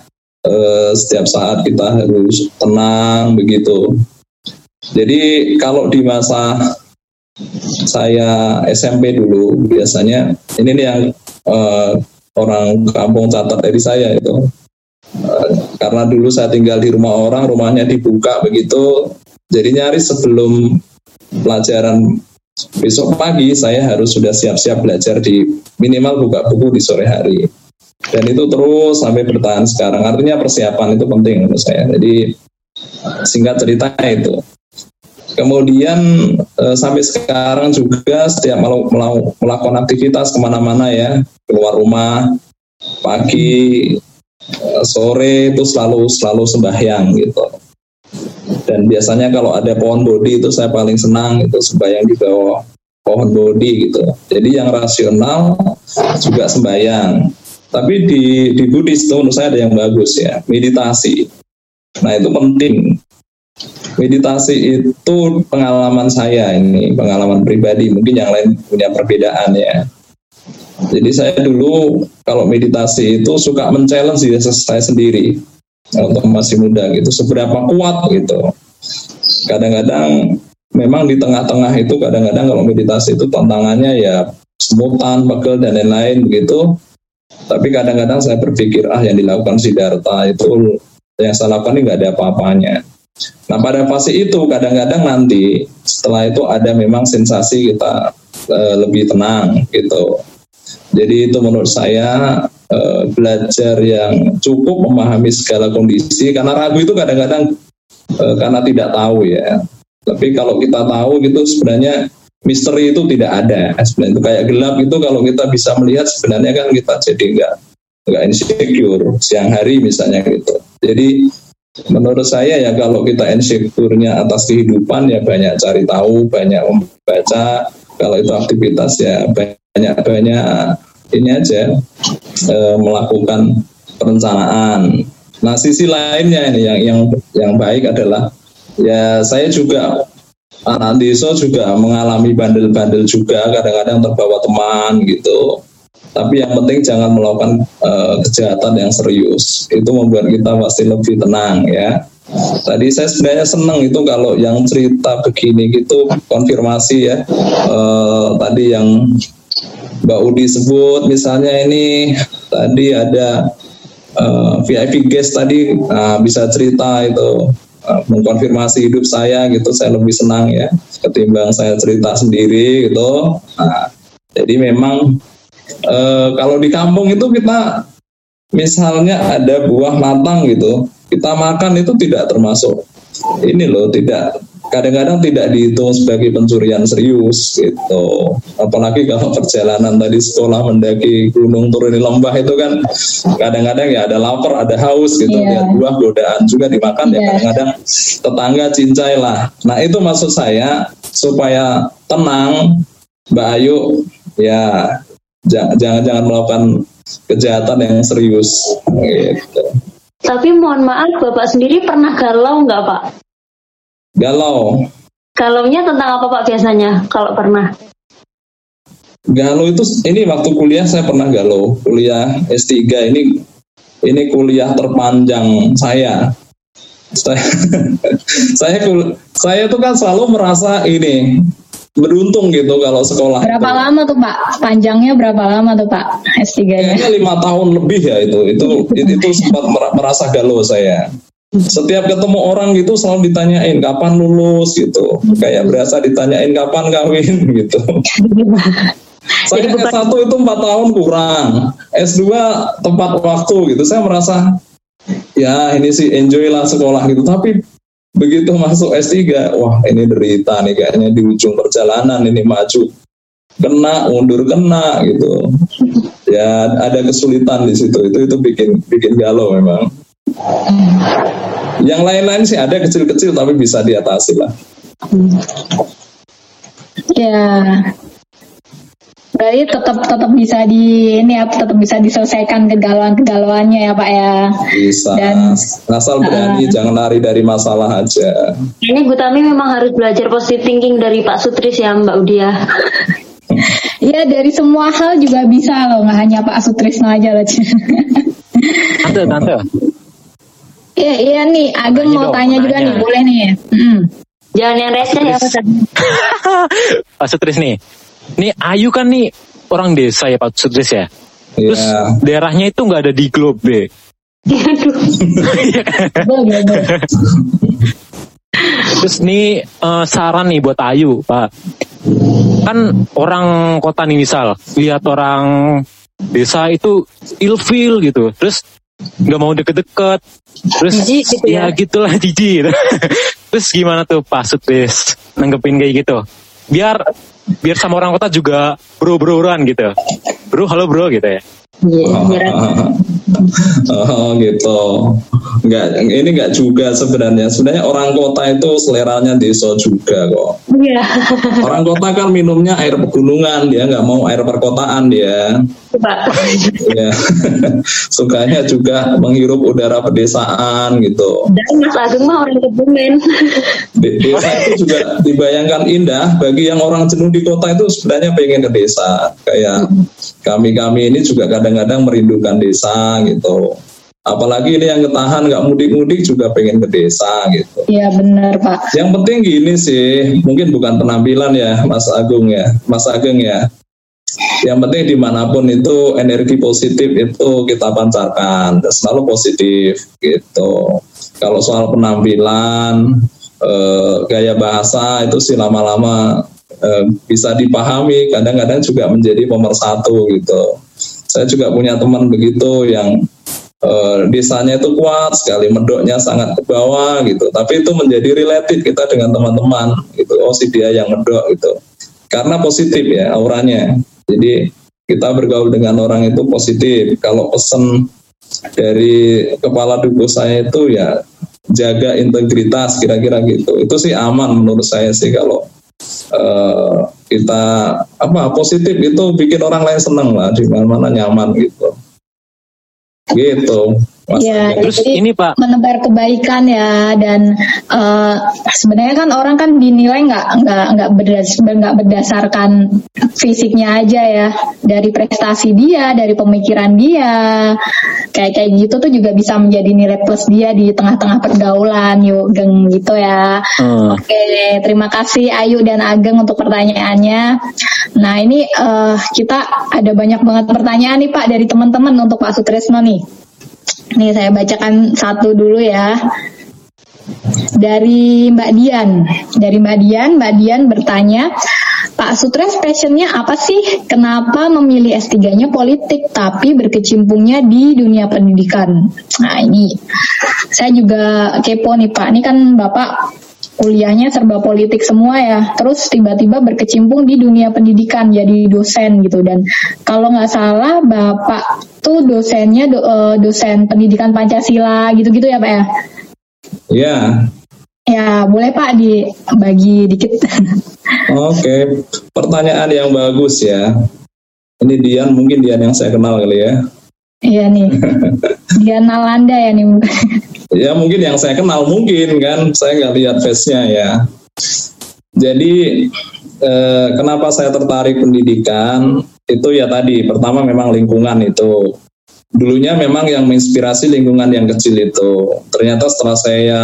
A: eh, setiap saat kita harus tenang begitu. Jadi kalau di masa saya SMP dulu biasanya ini nih yang uh, orang kampung catat dari saya itu uh, karena dulu saya tinggal di rumah orang rumahnya dibuka begitu jadi nyaris sebelum pelajaran besok pagi saya harus sudah siap-siap belajar di minimal buka buku di sore hari. Dan itu terus sampai bertahan sekarang. Artinya persiapan itu penting menurut saya. Jadi singkat cerita itu. Kemudian e, sampai sekarang juga setiap melakukan aktivitas ke mana-mana ya, keluar rumah, pagi, e, sore itu selalu selalu sembahyang gitu. Dan biasanya kalau ada pohon bodi itu saya paling senang itu sembahyang di bawah pohon bodi gitu. Jadi yang rasional juga sembahyang. Tapi di di Buddhis itu menurut saya ada yang bagus ya, meditasi. Nah itu penting meditasi itu pengalaman saya ini pengalaman pribadi mungkin yang lain punya perbedaan ya jadi saya dulu kalau meditasi itu suka men-challenge diri saya sendiri untuk masih muda gitu seberapa kuat gitu. Kadang-kadang memang di tengah-tengah itu kadang-kadang kalau meditasi itu tantangannya ya semutan, pegel dan lain-lain begitu tapi kadang-kadang saya berpikir ah yang dilakukan Siddhartha itu yang saya lakukan ini nggak ada apa-apanya. Nah pada fase itu kadang-kadang nanti setelah itu ada memang sensasi kita e, lebih tenang gitu. Jadi itu menurut saya e, belajar yang cukup memahami segala kondisi karena ragu itu kadang-kadang e, karena tidak tahu ya. Tapi kalau kita tahu gitu sebenarnya misteri itu tidak ada. Sebenarnya itu kayak gelap itu kalau kita bisa melihat sebenarnya kan kita jadi nggak nggak insecure siang hari misalnya gitu. Jadi menurut saya ya kalau kita insecure-nya atas kehidupan ya banyak cari tahu, banyak membaca. Kalau itu aktivitas ya banyak-banyak ini aja e, melakukan perencanaan. Nah sisi lainnya ini yang yang yang baik adalah ya saya juga anak desa juga mengalami bandel-bandel juga kadang-kadang terbawa teman gitu. Tapi yang penting jangan melakukan uh, kejahatan yang serius. Itu membuat kita pasti lebih tenang ya. Tadi saya sebenarnya senang itu kalau yang cerita begini gitu konfirmasi ya uh, tadi yang Mbak Udi sebut misalnya ini tadi ada uh, VIP guest tadi uh, bisa cerita itu uh, mengkonfirmasi hidup saya gitu saya lebih senang ya ketimbang saya cerita sendiri gitu. Nah, jadi memang uh, kalau di kampung itu kita misalnya ada buah matang gitu kita makan itu tidak termasuk ini loh tidak kadang-kadang tidak dihitung sebagai pencurian serius gitu. Apalagi kalau perjalanan tadi sekolah mendaki gunung turun di lembah itu kan kadang-kadang ya ada lapar, ada haus gitu. Yeah. Lihat buah godaan juga dimakan yeah. ya iya. kadang-kadang tetangga cincai lah. Nah itu maksud saya supaya tenang Mbak Ayu ya jangan-jangan melakukan kejahatan yang serius gitu.
C: Tapi mohon maaf, Bapak sendiri pernah galau nggak Pak?
A: Galau.
C: Galaunya tentang apa Pak biasanya kalau pernah?
A: Galau itu ini waktu kuliah saya pernah galau. Kuliah S3 ini ini kuliah terpanjang saya. Saya saya saya tuh kan selalu merasa ini beruntung gitu kalau sekolah.
B: Berapa itu. lama tuh Pak? Panjangnya berapa lama tuh Pak S3-nya?
A: Kayaknya lima tahun lebih ya itu. Itu itu, itu sempat merasa galau saya setiap ketemu orang gitu selalu ditanyain kapan lulus? gitu. Kayak berasa ditanyain kapan kawin? gitu. Saya S1 itu empat tahun kurang. S2 tempat waktu gitu. Saya merasa ya ini sih enjoy lah sekolah gitu. Tapi begitu masuk S3 wah ini derita nih kayaknya di ujung perjalanan ini maju. Kena mundur kena gitu. Ya ada kesulitan di situ. Itu itu bikin bikin galau memang yang lain-lain sih ada kecil-kecil tapi bisa diatasi lah.
B: Ya, berarti tetap tetap bisa di ini ya tetap bisa diselesaikan kegalauan-kegalauannya ya Pak ya.
A: Bisa. Dan asal berani uh, jangan lari dari masalah aja.
C: Ini Gutami memang harus belajar positive thinking dari Pak Sutris ya Mbak Udia.
B: Iya dari semua hal juga bisa loh, nggak hanya Pak Sutrisno aja loh.
E: tante, tante,
B: Iya, iya nih, Ageng mau dong, tanya juga nih, boleh nih. Hmm.
C: Jangan yang receh ya,
E: Pak Sutris nih. Nih Ayu kan nih orang desa ya Pak Sutris ya. Terus yeah. daerahnya itu nggak ada di globe. Terus nih uh, saran nih buat Ayu, Pak. Kan orang kota nih misal lihat orang desa itu ilfil gitu. Terus nggak mau deket-deket. Terus jiji, gitu ya. ya? gitulah jijik gitu. terus gimana tuh Pak Sutris? Nanggepin kayak gitu. Biar biar sama orang kota juga bro broan gitu. Bro halo bro gitu ya
A: Yeah, oh, gitu. Enggak, ini enggak juga sebenarnya. Sebenarnya orang kota itu seleranya desa juga kok. Iya. orang kota kan minumnya air pegunungan, dia nggak mau air perkotaan dia. ya. Sukanya juga menghirup udara pedesaan gitu.
C: Dan Mas Agung mah orang kebumen.
A: desa itu juga dibayangkan indah bagi yang orang jenuh di kota itu sebenarnya pengen ke desa. Kayak kami-kami ini juga kadang kadang-kadang merindukan desa gitu apalagi ini yang ketahan nggak mudik-mudik juga pengen ke desa gitu.
B: Iya benar Pak.
A: Yang penting gini sih, mungkin bukan penampilan ya Mas Agung ya, Mas Agung ya. Yang penting di mana pun itu energi positif itu kita pancarkan, selalu positif gitu. Kalau soal penampilan, eh, gaya bahasa itu sih lama-lama eh, bisa dipahami, kadang-kadang juga menjadi pemersatu gitu saya juga punya teman begitu yang uh, desanya itu kuat sekali, medoknya sangat ke bawah gitu. Tapi itu menjadi related kita dengan teman-teman gitu. Oh si dia yang medok gitu. Karena positif ya auranya. Jadi kita bergaul dengan orang itu positif. Kalau pesen dari kepala duku saya itu ya jaga integritas kira-kira gitu. Itu sih aman menurut saya sih kalau uh, kita apa positif itu bikin orang lain senang lah di mana-mana nyaman gitu. Gitu Mas
B: Ya,
A: Ageng.
E: Terus
B: jadi
E: ini, Pak.
B: menebar kebaikan ya dan eh, sebenarnya kan orang kan dinilai nggak nggak nggak berdas, nggak berdasarkan fisiknya aja ya dari prestasi dia dari pemikiran dia kayak kayak gitu tuh juga bisa menjadi nilai plus dia di tengah-tengah pergaulan yuk geng gitu ya.
E: Hmm.
B: Oke, terima kasih Ayu dan Ageng untuk pertanyaannya. Nah ini eh, kita ada banyak banget pertanyaan nih Pak dari teman-teman untuk Pak Sutrisno nih. Nih saya bacakan satu dulu ya. Dari Mbak Dian. Dari Mbak Dian, Mbak Dian bertanya, Pak Sutres passionnya apa sih? Kenapa memilih S3-nya politik tapi berkecimpungnya di dunia pendidikan? Nah ini saya juga kepo nih Pak. Ini kan Bapak kuliahnya serba politik semua ya. Terus tiba-tiba berkecimpung di dunia pendidikan jadi dosen gitu. Dan kalau nggak salah Bapak tuh dosennya do- eh, dosen pendidikan Pancasila gitu-gitu ya Pak ya?
A: Ya,
B: Ya boleh Pak dibagi dikit.
A: oke. Pertanyaan yang bagus ya. Ini Dian, mungkin Dian yang saya kenal kali ya.
B: Iya nih. Dia Nalanda ya nih.
A: Ya mungkin yang saya kenal mungkin kan, saya nggak lihat face-nya ya. Jadi eh, kenapa saya tertarik pendidikan? Itu ya tadi pertama memang lingkungan itu. Dulunya memang yang menginspirasi lingkungan yang kecil itu. Ternyata setelah saya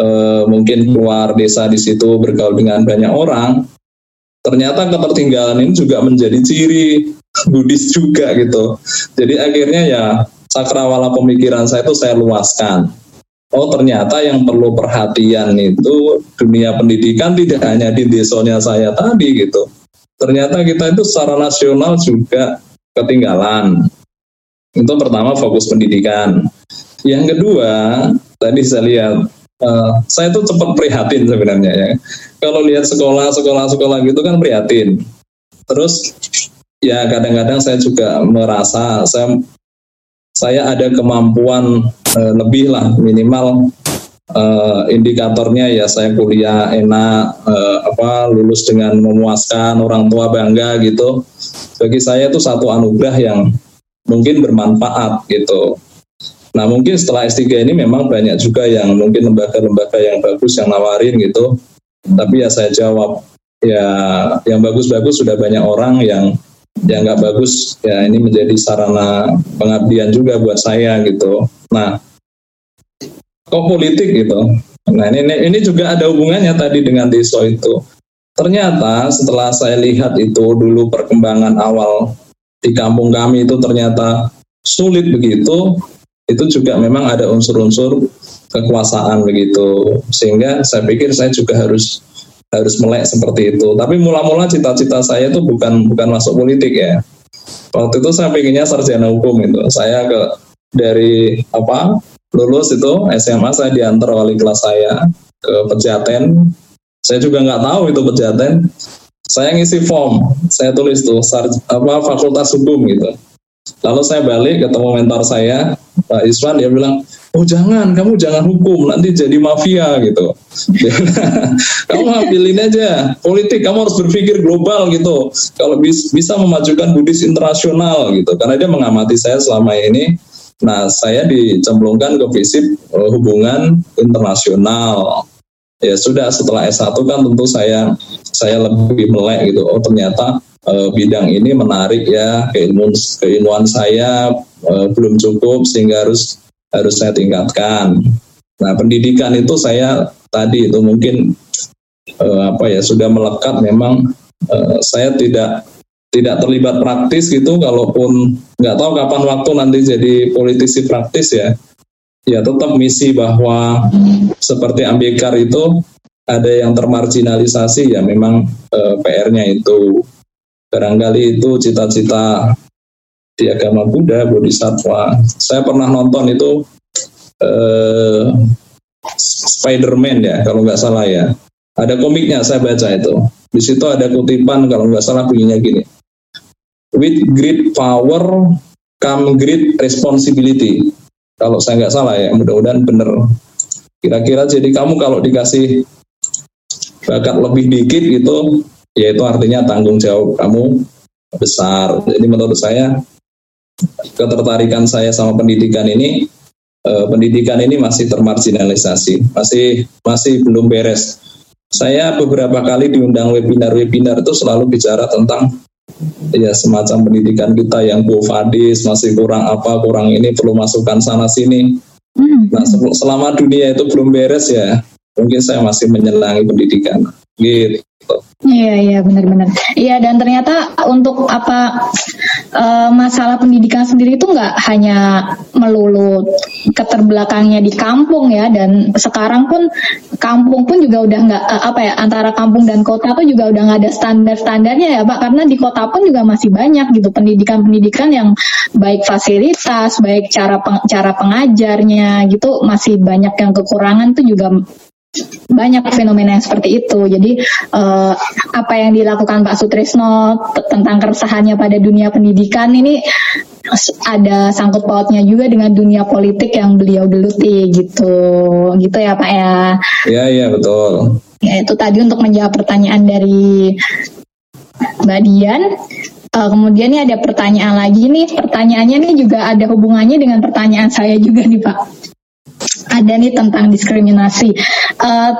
A: eh, mungkin keluar desa di situ bergaul dengan banyak orang ternyata ketertinggalan ini juga menjadi ciri Buddhis juga gitu. Jadi akhirnya ya cakrawala pemikiran saya itu saya luaskan. Oh ternyata yang perlu perhatian itu dunia pendidikan tidak hanya di desanya saya tadi gitu. Ternyata kita itu secara nasional juga ketinggalan. Itu pertama fokus pendidikan. Yang kedua tadi saya lihat eh, saya tuh cepat prihatin sebenarnya ya. Kalau lihat sekolah sekolah sekolah gitu kan prihatin. Terus ya kadang-kadang saya juga merasa saya saya ada kemampuan eh, lebih lah minimal eh, indikatornya ya saya kuliah enak eh, apa lulus dengan memuaskan orang tua bangga gitu. Bagi saya itu satu anugerah yang mungkin bermanfaat gitu. Nah mungkin setelah S3 ini memang banyak juga yang mungkin lembaga-lembaga yang bagus yang nawarin gitu. Tapi ya saya jawab ya yang bagus-bagus sudah banyak orang yang yang nggak bagus. Ya ini menjadi sarana pengabdian juga buat saya gitu. Nah kok politik gitu? Nah ini ini- juga ada hubungannya tadi dengan deso itu. Ternyata setelah saya lihat itu dulu perkembangan awal di kampung kami itu ternyata sulit begitu itu juga memang ada unsur-unsur kekuasaan begitu. Sehingga saya pikir saya juga harus harus melek seperti itu. Tapi mula-mula cita-cita saya itu bukan bukan masuk politik ya. Waktu itu saya pengennya sarjana hukum itu. Saya ke dari apa lulus itu SMA saya diantar wali kelas saya ke Pejaten. Saya juga nggak tahu itu Pejaten. Saya ngisi form. Saya tulis tuh sar, apa fakultas hukum gitu. Lalu saya balik ketemu mentor saya Pak Iswan dia bilang oh jangan kamu jangan hukum nanti jadi mafia gitu. Kamu ambilin aja politik kamu harus berpikir global gitu. Kalau bis- bisa memajukan Buddhis internasional gitu karena dia mengamati saya selama ini. Nah saya dicemplungkan ke fisip eh, hubungan internasional. Ya sudah setelah S1 kan tentu saya saya lebih melek gitu. Oh ternyata eh, bidang ini menarik ya keilmuan keilmuan saya eh, belum cukup sehingga harus harus saya tingkatkan. Nah pendidikan itu saya tadi itu mungkin eh, apa ya sudah melekat memang eh, saya tidak tidak terlibat praktis gitu kalaupun nggak tahu kapan waktu nanti jadi politisi praktis ya. Ya tetap misi bahwa seperti Ambekar itu ada yang termarginalisasi ya memang eh, PR-nya itu. Barangkali itu cita-cita di agama Buddha Bodhisattva. Saya pernah nonton itu eh, Spider-Man ya kalau nggak salah ya. Ada komiknya saya baca itu. Di situ ada kutipan kalau nggak salah bunyinya gini. With great power come great responsibility. Kalau saya nggak salah ya mudah-mudahan bener. Kira-kira jadi kamu kalau dikasih bakat lebih dikit gitu ya itu artinya tanggung jawab kamu besar. Jadi menurut saya ketertarikan saya sama pendidikan ini eh, pendidikan ini masih termarginalisasi, masih masih belum beres. Saya beberapa kali diundang webinar-webinar itu selalu bicara tentang ya semacam pendidikan kita yang bufadis masih kurang apa kurang ini perlu masukkan sana sini.
B: Hmm.
A: Nah selama dunia itu belum beres ya mungkin saya masih menyelangi pendidikan gitu.
B: Iya iya benar-benar. Iya dan ternyata untuk apa uh, masalah pendidikan sendiri itu nggak hanya melulu keterbelakangnya di kampung ya dan sekarang pun kampung pun juga udah nggak uh, apa ya antara kampung dan kota tuh juga udah nggak ada standar-standarnya ya pak karena di kota pun juga masih banyak gitu pendidikan-pendidikan yang baik fasilitas baik cara peng, cara pengajarnya gitu masih banyak yang kekurangan tuh juga banyak fenomena yang seperti itu. Jadi uh, apa yang dilakukan Pak Sutrisno tentang keresahannya pada dunia pendidikan ini ada sangkut pautnya juga dengan dunia politik yang beliau geluti gitu. Gitu ya Pak ya.
A: Iya iya betul.
B: Ya itu tadi untuk menjawab pertanyaan dari Mbak Dian. Uh, kemudian ini ada pertanyaan lagi nih. Pertanyaannya nih juga ada hubungannya dengan pertanyaan saya juga nih Pak ada nih tentang diskriminasi. Uh,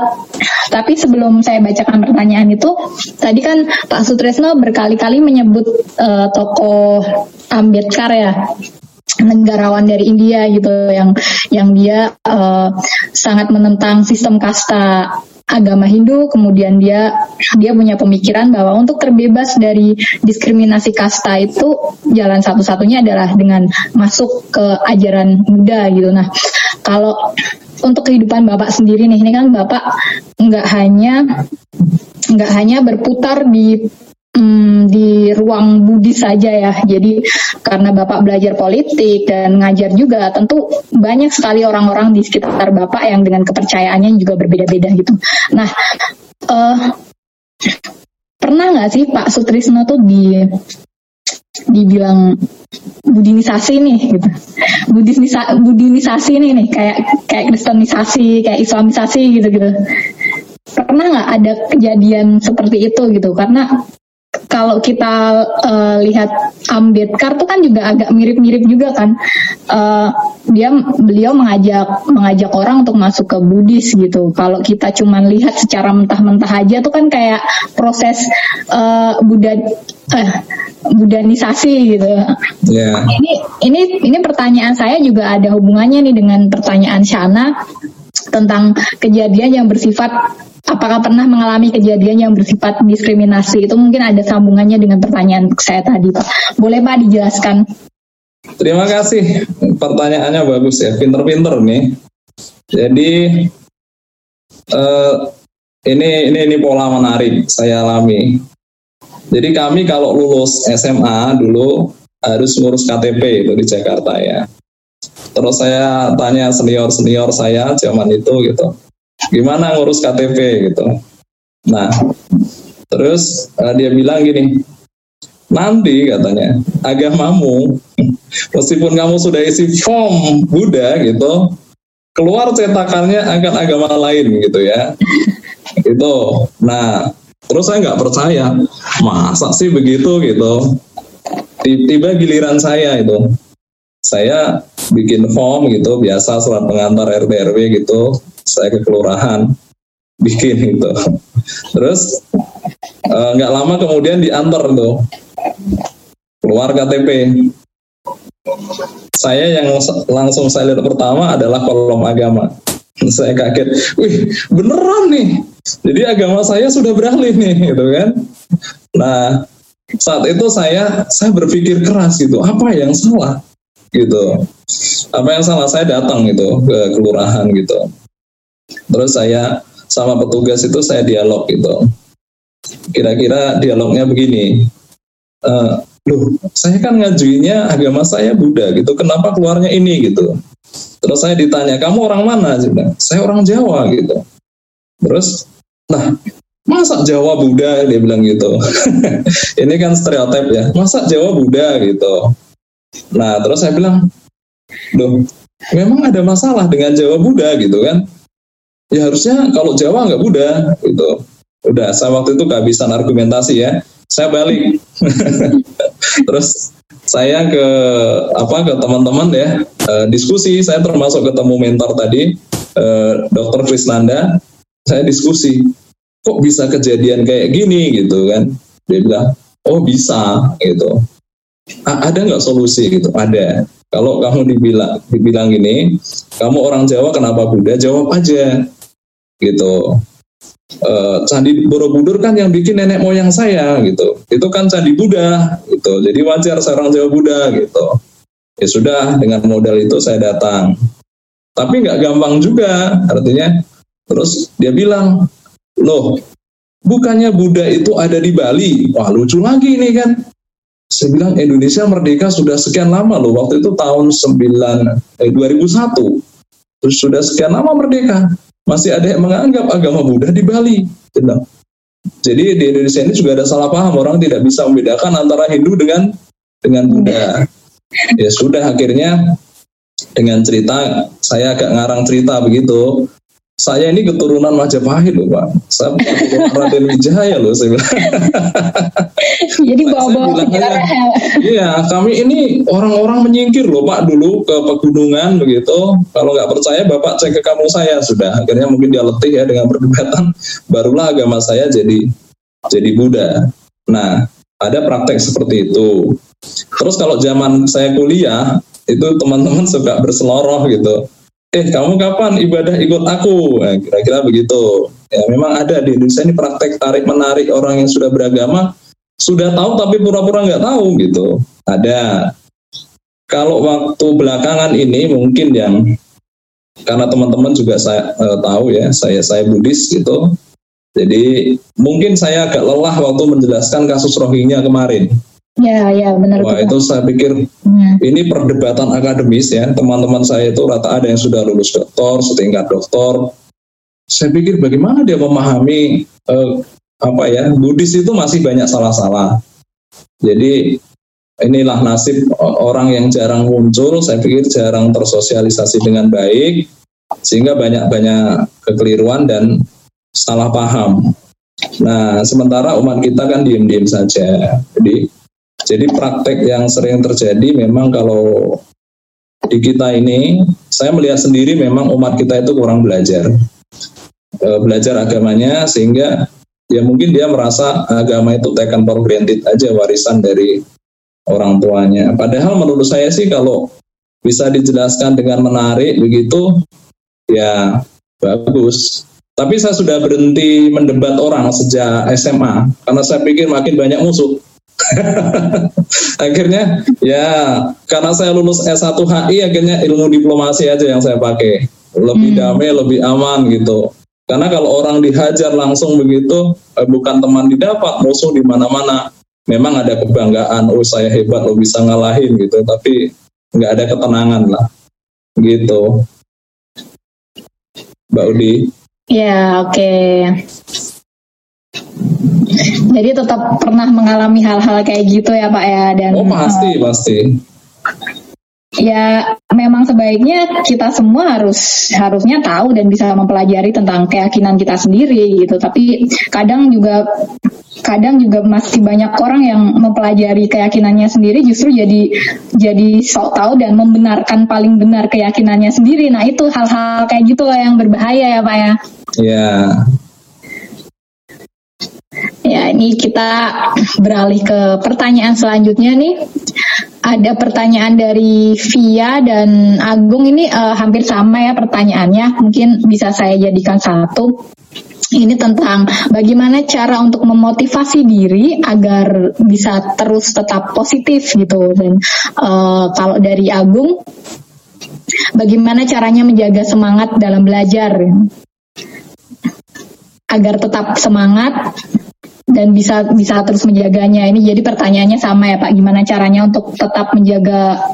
B: tapi sebelum saya bacakan pertanyaan itu, tadi kan Pak Sutresno berkali-kali menyebut uh, tokoh Ambedkar ya negarawan dari India gitu yang yang dia uh, sangat menentang sistem kasta agama Hindu, kemudian dia dia punya pemikiran bahwa untuk terbebas dari diskriminasi kasta itu jalan satu-satunya adalah dengan masuk ke ajaran Buddha gitu. Nah, kalau untuk kehidupan Bapak sendiri nih, ini kan Bapak nggak hanya nggak hanya berputar di hmm, di ruang budi saja ya. Jadi karena Bapak belajar politik dan ngajar juga, tentu banyak sekali orang-orang di sekitar Bapak yang dengan kepercayaannya juga berbeda-beda gitu. Nah, uh, pernah nggak sih Pak Sutrisno tuh di dibilang budinisasi nih gitu budinisa, budinisasi nih nih kayak kayak kristenisasi kayak islamisasi gitu gitu pernah nggak ada kejadian seperti itu gitu karena kalau kita uh, lihat Ambedkar tuh kan juga agak mirip-mirip juga kan. Uh, dia beliau mengajak mengajak orang untuk masuk ke Buddhis gitu. Kalau kita cuman lihat secara mentah-mentah aja tuh kan kayak proses uh, Buddha uh, budanisasi gitu.
A: Yeah.
B: Ini ini ini pertanyaan saya juga ada hubungannya nih dengan pertanyaan Shana tentang kejadian yang bersifat apakah pernah mengalami kejadian yang bersifat diskriminasi itu mungkin ada sambungannya dengan pertanyaan saya tadi Pak. Boleh Pak dijelaskan?
A: Terima kasih pertanyaannya bagus ya, pinter-pinter nih. Jadi uh, ini ini ini pola menarik saya alami. Jadi kami kalau lulus SMA dulu harus ngurus KTP itu di Jakarta ya. Terus saya tanya senior senior saya zaman itu gitu gimana ngurus KTP gitu. Nah, terus uh, dia bilang gini, nanti katanya agamamu, meskipun kamu sudah isi form Buddha gitu, keluar cetakannya akan agama lain gitu ya. Itu. Nah, terus saya nggak percaya, masa sih begitu gitu. Tiba giliran saya itu, saya bikin form gitu, biasa surat pengantar RT RW gitu, saya ke kelurahan bikin itu terus eh, nggak uh, lama kemudian diantar tuh keluar KTP saya yang langsung saya lihat pertama adalah kolom agama. Saya kaget wih beneran nih. Jadi agama saya sudah beralih nih gitu kan. Nah saat itu saya saya berpikir keras gitu apa yang salah? Gitu. Apa yang salah? Saya datang gitu ke kelurahan gitu Terus saya sama petugas itu saya dialog gitu. Kira-kira dialognya begini, e, loh saya kan ngajuinnya agama saya Buddha gitu, kenapa keluarnya ini gitu. Terus saya ditanya, kamu orang mana? Saya orang Jawa gitu. Terus, nah masa Jawa Buddha dia bilang gitu. ini kan stereotip ya, masa Jawa Buddha gitu. Nah terus saya bilang, loh memang ada masalah dengan Jawa Buddha gitu kan? Ya harusnya kalau Jawa nggak Buddha gitu udah saya waktu itu kehabisan argumentasi ya saya balik terus saya ke apa ke teman-teman ya uh, diskusi. Saya termasuk ketemu mentor tadi, uh, Dokter Krisnanda. Saya diskusi, kok bisa kejadian kayak gini gitu kan? Dia bilang, oh bisa gitu. A ada nggak solusi gitu? Ada. Kalau kamu dibilang dibilang gini, kamu orang Jawa kenapa Buddha? Jawab aja gitu uh, Candi Borobudur kan yang bikin nenek moyang saya gitu. Itu kan Candi Buddha gitu. Jadi wajar seorang Jawa Buddha gitu. Ya sudah dengan modal itu saya datang. Tapi nggak gampang juga artinya. Terus dia bilang, loh bukannya Buddha itu ada di Bali? Wah lucu lagi nih kan. Saya bilang Indonesia merdeka sudah sekian lama loh. Waktu itu tahun 9, eh, 2001. Terus sudah sekian lama merdeka masih ada yang menganggap agama Buddha di Bali. Jadi di Indonesia ini juga ada salah paham orang tidak bisa membedakan antara Hindu dengan dengan Buddha. Ya sudah akhirnya dengan cerita saya agak ngarang cerita begitu saya ini keturunan Majapahit loh Pak. Saya Raden Wijaya loh saya bilang.
B: Jadi bawa-bawa sejarah
A: Iya, kami ini orang-orang menyingkir loh Pak dulu ke pegunungan begitu. Kalau nggak percaya Bapak cek ke kamu saya sudah. Akhirnya mungkin dia letih ya dengan perdebatan. Barulah agama saya jadi jadi Buddha. Nah, ada praktek seperti itu. Terus kalau zaman saya kuliah, itu teman-teman suka berseloroh gitu eh kamu kapan ibadah ikut aku nah, kira-kira begitu ya memang ada di Indonesia ini praktek tarik menarik orang yang sudah beragama sudah tahu tapi pura-pura nggak tahu gitu ada kalau waktu belakangan ini mungkin yang karena teman-teman juga saya uh, tahu ya saya saya Buddhis gitu jadi mungkin saya agak lelah waktu menjelaskan kasus Rohingya kemarin
B: Ya, ya benar.
A: Wah itu saya pikir hmm. ini perdebatan akademis ya. Teman-teman saya itu rata ada yang sudah lulus doktor, setingkat doktor. Saya pikir bagaimana dia memahami eh, apa ya Buddhis itu masih banyak salah-salah. Jadi inilah nasib orang yang jarang muncul. Saya pikir jarang tersosialisasi dengan baik sehingga banyak-banyak kekeliruan dan salah paham. Nah, sementara umat kita kan diem-diem saja. Jadi jadi praktek yang sering terjadi memang kalau di kita ini, saya melihat sendiri memang umat kita itu kurang belajar. E, belajar agamanya sehingga ya mungkin dia merasa agama itu taken for granted aja warisan dari orang tuanya. Padahal menurut saya sih kalau bisa dijelaskan dengan menarik begitu, ya bagus. Tapi saya sudah berhenti mendebat orang sejak SMA karena saya pikir makin banyak musuh. akhirnya ya karena saya lulus S1 HI akhirnya ilmu diplomasi aja yang saya pakai lebih hmm. damai lebih aman gitu karena kalau orang dihajar langsung begitu eh, bukan teman didapat musuh di mana-mana. Memang ada kebanggaan oh saya hebat lo bisa ngalahin gitu. Tapi nggak ada ketenangan lah. Gitu. Mbak Udi.
B: Ya oke. Okay. Jadi tetap pernah mengalami hal-hal kayak gitu ya Pak ya? Dan
A: Oh pasti uh, pasti.
B: Ya memang sebaiknya kita semua harus harusnya tahu dan bisa mempelajari tentang keyakinan kita sendiri gitu. Tapi kadang juga kadang juga masih banyak orang yang mempelajari keyakinannya sendiri justru jadi jadi sok tahu dan membenarkan paling benar keyakinannya sendiri. Nah itu hal-hal kayak gitulah yang berbahaya ya Pak ya.
A: Iya.
B: Ya, ini kita beralih ke pertanyaan selanjutnya nih. Ada pertanyaan dari Via dan Agung ini uh, hampir sama ya pertanyaannya. Mungkin bisa saya jadikan satu. Ini tentang bagaimana cara untuk memotivasi diri agar bisa terus tetap positif gitu. Dan uh, kalau dari Agung, bagaimana caranya menjaga semangat dalam belajar agar tetap semangat dan bisa bisa terus menjaganya. Ini jadi pertanyaannya sama ya Pak, gimana caranya untuk tetap menjaga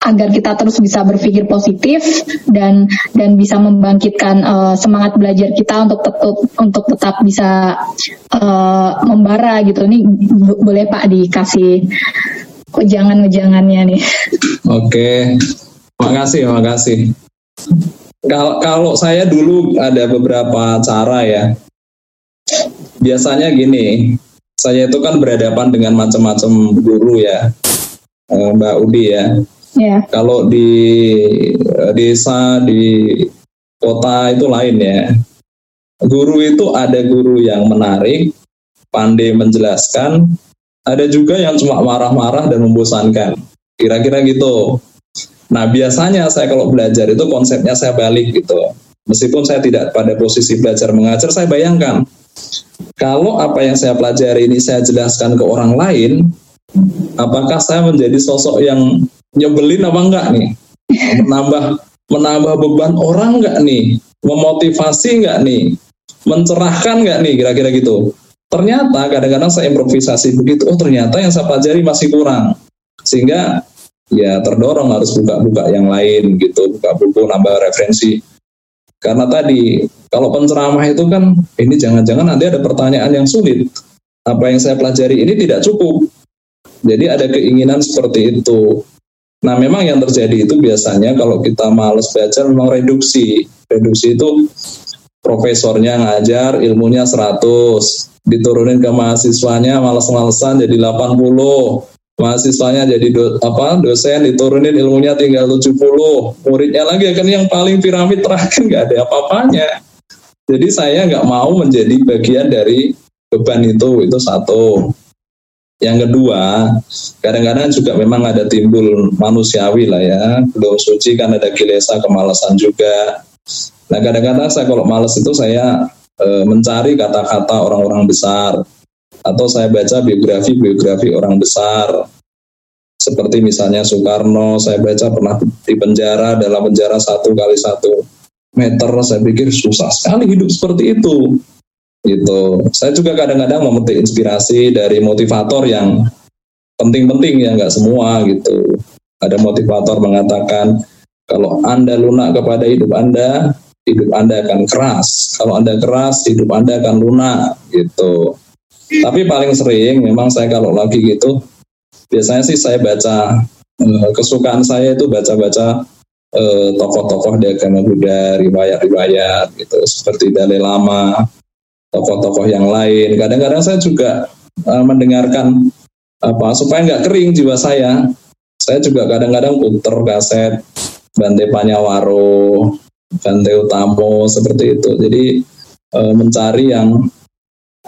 B: agar kita terus bisa berpikir positif dan dan bisa membangkitkan uh, semangat belajar kita untuk tetap untuk tetap bisa uh, membara gitu. Ini boleh Pak dikasih ujangan-ujangannya nih.
A: Oke. Makasih, makasih. Kalau kalau saya dulu ada beberapa cara ya biasanya gini, saya itu kan berhadapan dengan macam-macam guru ya. eh, Mbak Udi ya.
B: Ya.
A: Kalau di eh, desa di kota itu lain ya. Guru itu ada guru yang menarik, pandai menjelaskan, ada juga yang cuma marah-marah dan membosankan. Kira-kira gitu. Nah, biasanya saya kalau belajar itu konsepnya saya balik gitu. Meskipun saya tidak pada posisi belajar mengajar, saya bayangkan kalau apa yang saya pelajari ini saya jelaskan ke orang lain, apakah saya menjadi sosok yang nyebelin apa enggak nih? Menambah menambah beban orang enggak nih? Memotivasi enggak nih? Mencerahkan enggak nih kira-kira gitu? Ternyata kadang-kadang saya improvisasi begitu, oh ternyata yang saya pelajari masih kurang. Sehingga ya terdorong harus buka-buka yang lain gitu, buka buku, nambah referensi. Karena tadi kalau penceramah itu kan ini jangan-jangan nanti ada pertanyaan yang sulit. Apa yang saya pelajari ini tidak cukup. Jadi ada keinginan seperti itu. Nah memang yang terjadi itu biasanya kalau kita males belajar memang reduksi. Reduksi itu profesornya ngajar ilmunya 100, diturunin ke mahasiswanya males-malesan jadi 80, mahasiswanya jadi do, apa dosen diturunin ilmunya tinggal 70, muridnya lagi kan yang paling piramid terakhir nggak ada apa-apanya. Jadi saya nggak mau menjadi bagian dari beban itu, itu satu. Yang kedua, kadang-kadang juga memang ada timbul manusiawi lah ya, belum suci kan ada kilesa kemalasan juga. Nah kadang-kadang saya kalau males itu saya e, mencari kata-kata orang-orang besar atau saya baca biografi-biografi orang besar. Seperti misalnya Soekarno saya baca pernah di penjara dalam penjara satu kali satu meter saya pikir susah sekali hidup seperti itu. Gitu. Saya juga kadang-kadang memetik inspirasi dari motivator yang penting-penting ya nggak semua gitu. Ada motivator mengatakan kalau anda lunak kepada hidup anda hidup anda akan keras. Kalau anda keras hidup anda akan lunak gitu tapi paling sering memang saya kalau lagi gitu biasanya sih saya baca eh, kesukaan saya itu baca-baca eh, tokoh-tokoh di agama Buddha riwayat-riwayat gitu seperti Dalai Lama tokoh-tokoh yang lain. Kadang-kadang saya juga uh, mendengarkan apa supaya nggak kering jiwa saya. Saya juga kadang-kadang puter kaset Bante Panyawaro, Bante Utamo seperti itu. Jadi uh, mencari yang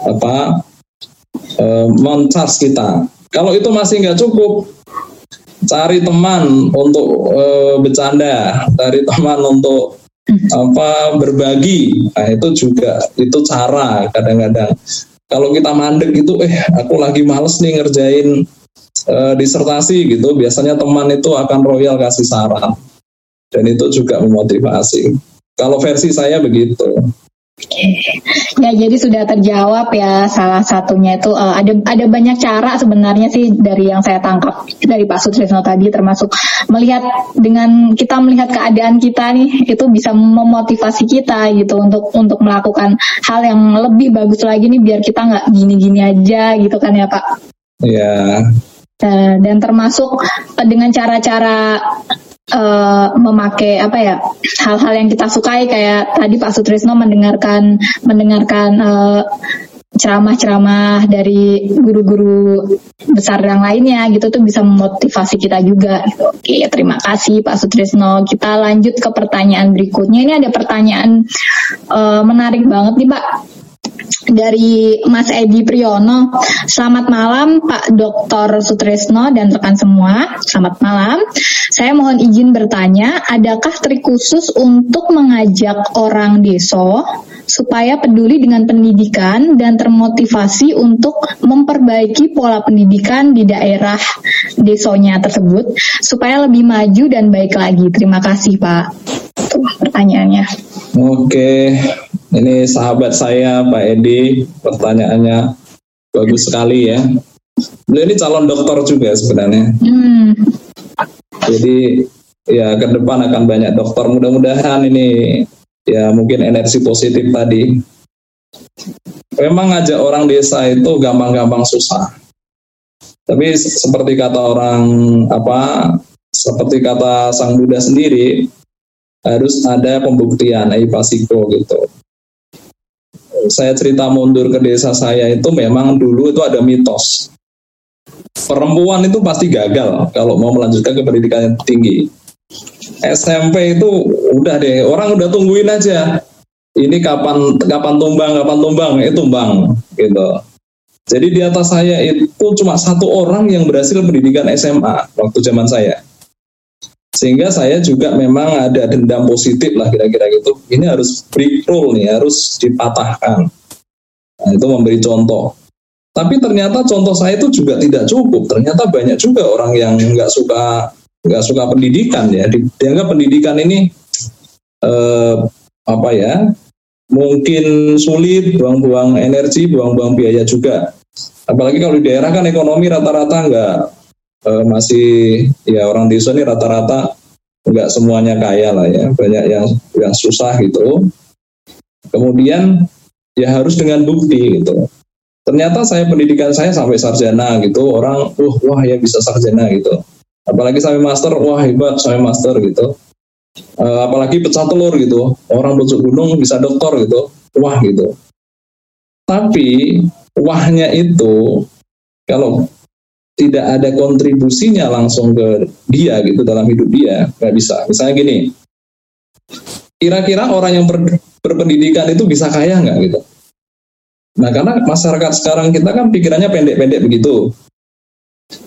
A: apa uh, mencas kita. Kalau itu masih nggak cukup, cari teman untuk uh, bercanda, cari teman untuk apa berbagi. Nah itu juga itu cara kadang-kadang. Kalau kita mandek gitu eh aku lagi males nih ngerjain uh, disertasi gitu biasanya teman itu akan royal kasih saran. Dan itu juga memotivasi. Kalau versi saya begitu
B: Ya jadi sudah terjawab ya salah satunya itu uh, ada ada banyak cara sebenarnya sih dari yang saya tangkap dari Pak Sutrisno tadi termasuk melihat dengan kita melihat keadaan kita nih itu bisa memotivasi kita gitu untuk untuk melakukan hal yang lebih bagus lagi nih biar kita nggak gini-gini aja gitu kan ya Pak.
A: Iya.
B: Uh, dan termasuk uh, dengan cara-cara uh, memakai apa ya hal-hal yang kita sukai kayak tadi Pak Sutrisno mendengarkan mendengarkan uh, ceramah-ceramah dari guru-guru besar yang lainnya gitu tuh bisa memotivasi kita juga gitu. Oke, terima kasih Pak Sutrisno. Kita lanjut ke pertanyaan berikutnya. Ini ada pertanyaan uh, menarik banget nih Pak dari Mas Edi Priyono. Selamat malam Pak Dr. Sutrisno dan rekan semua. Selamat malam. Saya mohon izin bertanya, adakah trik khusus untuk mengajak orang deso supaya peduli dengan pendidikan dan termotivasi untuk memperbaiki pola pendidikan di daerah desonya tersebut supaya lebih maju dan baik lagi. Terima kasih Pak. Itu pertanyaannya.
A: Oke, ini sahabat saya Pak Edi, pertanyaannya bagus sekali ya. Beliau ini calon dokter juga sebenarnya. Hmm. Jadi ya ke depan akan banyak dokter. Mudah-mudahan ini ya mungkin energi positif tadi. Memang ngajak orang desa itu gampang-gampang susah. Tapi seperti kata orang apa, seperti kata Sang Buddha sendiri, harus ada pembuktian, pasiko gitu saya cerita mundur ke desa saya itu memang dulu itu ada mitos. perempuan itu pasti gagal kalau mau melanjutkan ke pendidikan yang tinggi. SMP itu udah deh, orang udah tungguin aja. Ini kapan kapan tumbang, kapan tumbang, itu tumbang gitu. Jadi di atas saya itu cuma satu orang yang berhasil pendidikan SMA waktu zaman saya. Sehingga saya juga memang ada dendam positif lah kira-kira gitu. Ini harus break rule nih, harus dipatahkan. Nah, itu memberi contoh. Tapi ternyata contoh saya itu juga tidak cukup. Ternyata banyak juga orang yang nggak suka nggak suka pendidikan ya. Dianggap pendidikan ini eh, apa ya? Mungkin sulit, buang-buang energi, buang-buang biaya juga. Apalagi kalau di daerah kan ekonomi rata-rata nggak eh, masih ya orang desa ini rata-rata nggak semuanya kaya lah ya, banyak yang yang susah gitu. Kemudian ya harus dengan bukti gitu. Ternyata saya pendidikan saya sampai sarjana gitu. Orang uh wah ya bisa sarjana gitu. Apalagi sampai master wah hebat sampai master gitu. Uh, apalagi pecah telur gitu. Orang pucuk gunung bisa doktor gitu. Wah gitu. Tapi wahnya itu kalau tidak ada kontribusinya langsung ke dia gitu dalam hidup dia nggak bisa misalnya gini kira-kira orang yang ber, berpendidikan itu bisa kaya nggak gitu Nah, karena masyarakat sekarang kita kan pikirannya pendek-pendek begitu.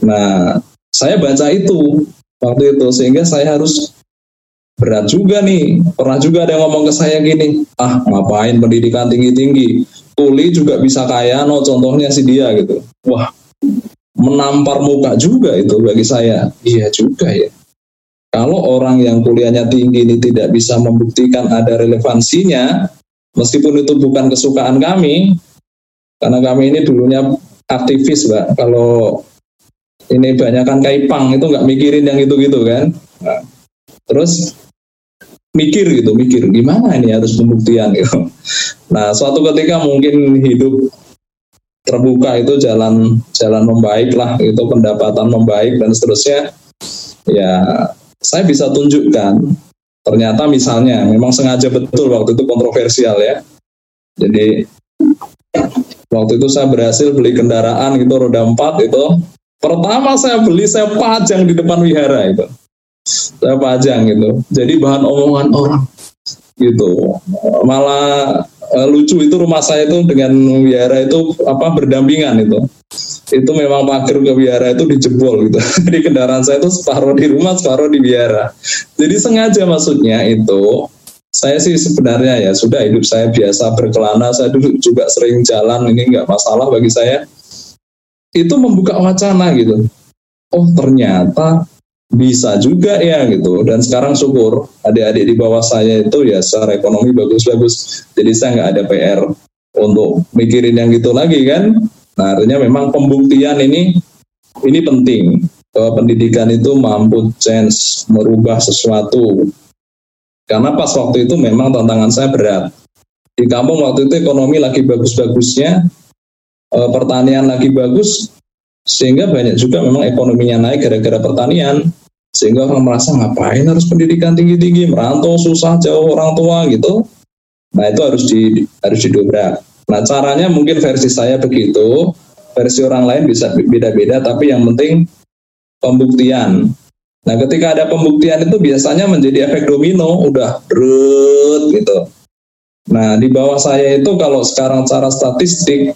A: Nah, saya baca itu waktu itu sehingga saya harus berat juga nih. Pernah juga ada yang ngomong ke saya gini, ah ngapain pendidikan tinggi-tinggi, kuli juga bisa kaya, no contohnya si dia gitu. Wah, menampar muka juga itu bagi saya. Iya juga ya. Kalau orang yang kuliahnya tinggi ini tidak bisa membuktikan ada relevansinya, meskipun itu bukan kesukaan kami, karena kami ini dulunya aktivis, Mbak. Kalau ini banyak kan kaipang itu nggak mikirin yang itu-gitu kan. Nah, terus mikir gitu, mikir gimana ini harus pembuktian gitu. Nah, suatu ketika mungkin hidup terbuka itu jalan jalan membaik lah, itu pendapatan membaik dan seterusnya. Ya, saya bisa tunjukkan. Ternyata misalnya memang sengaja betul waktu itu kontroversial ya. Jadi Waktu itu saya berhasil beli kendaraan gitu roda empat itu. Pertama saya beli saya pajang di depan wihara itu. Saya pajang gitu. Jadi bahan omongan orang gitu. Malah e, lucu itu rumah saya itu dengan wihara itu apa berdampingan itu. Itu memang pagar ke wihara itu dijebol gitu. Jadi kendaraan saya itu separuh di rumah, separuh di wihara. Jadi sengaja maksudnya itu saya sih sebenarnya ya sudah hidup saya biasa berkelana, saya dulu juga sering jalan, ini nggak masalah bagi saya. Itu membuka wacana gitu. Oh ternyata bisa juga ya gitu. Dan sekarang syukur adik-adik di bawah saya itu ya secara ekonomi bagus-bagus. Jadi saya nggak ada PR untuk mikirin yang gitu lagi kan. Nah artinya memang pembuktian ini ini penting bahwa pendidikan itu mampu change merubah sesuatu karena pas waktu itu memang tantangan saya berat. Di kampung waktu itu ekonomi lagi bagus-bagusnya, e, pertanian lagi bagus, sehingga banyak juga memang ekonominya naik gara-gara pertanian. Sehingga orang merasa ngapain harus pendidikan tinggi-tinggi, merantau susah jauh orang tua gitu. Nah itu harus di harus didobrak. Nah caranya mungkin versi saya begitu, versi orang lain bisa beda-beda, tapi yang penting pembuktian Nah, ketika ada pembuktian itu biasanya menjadi efek domino, udah berut gitu. Nah, di bawah saya itu kalau sekarang cara statistik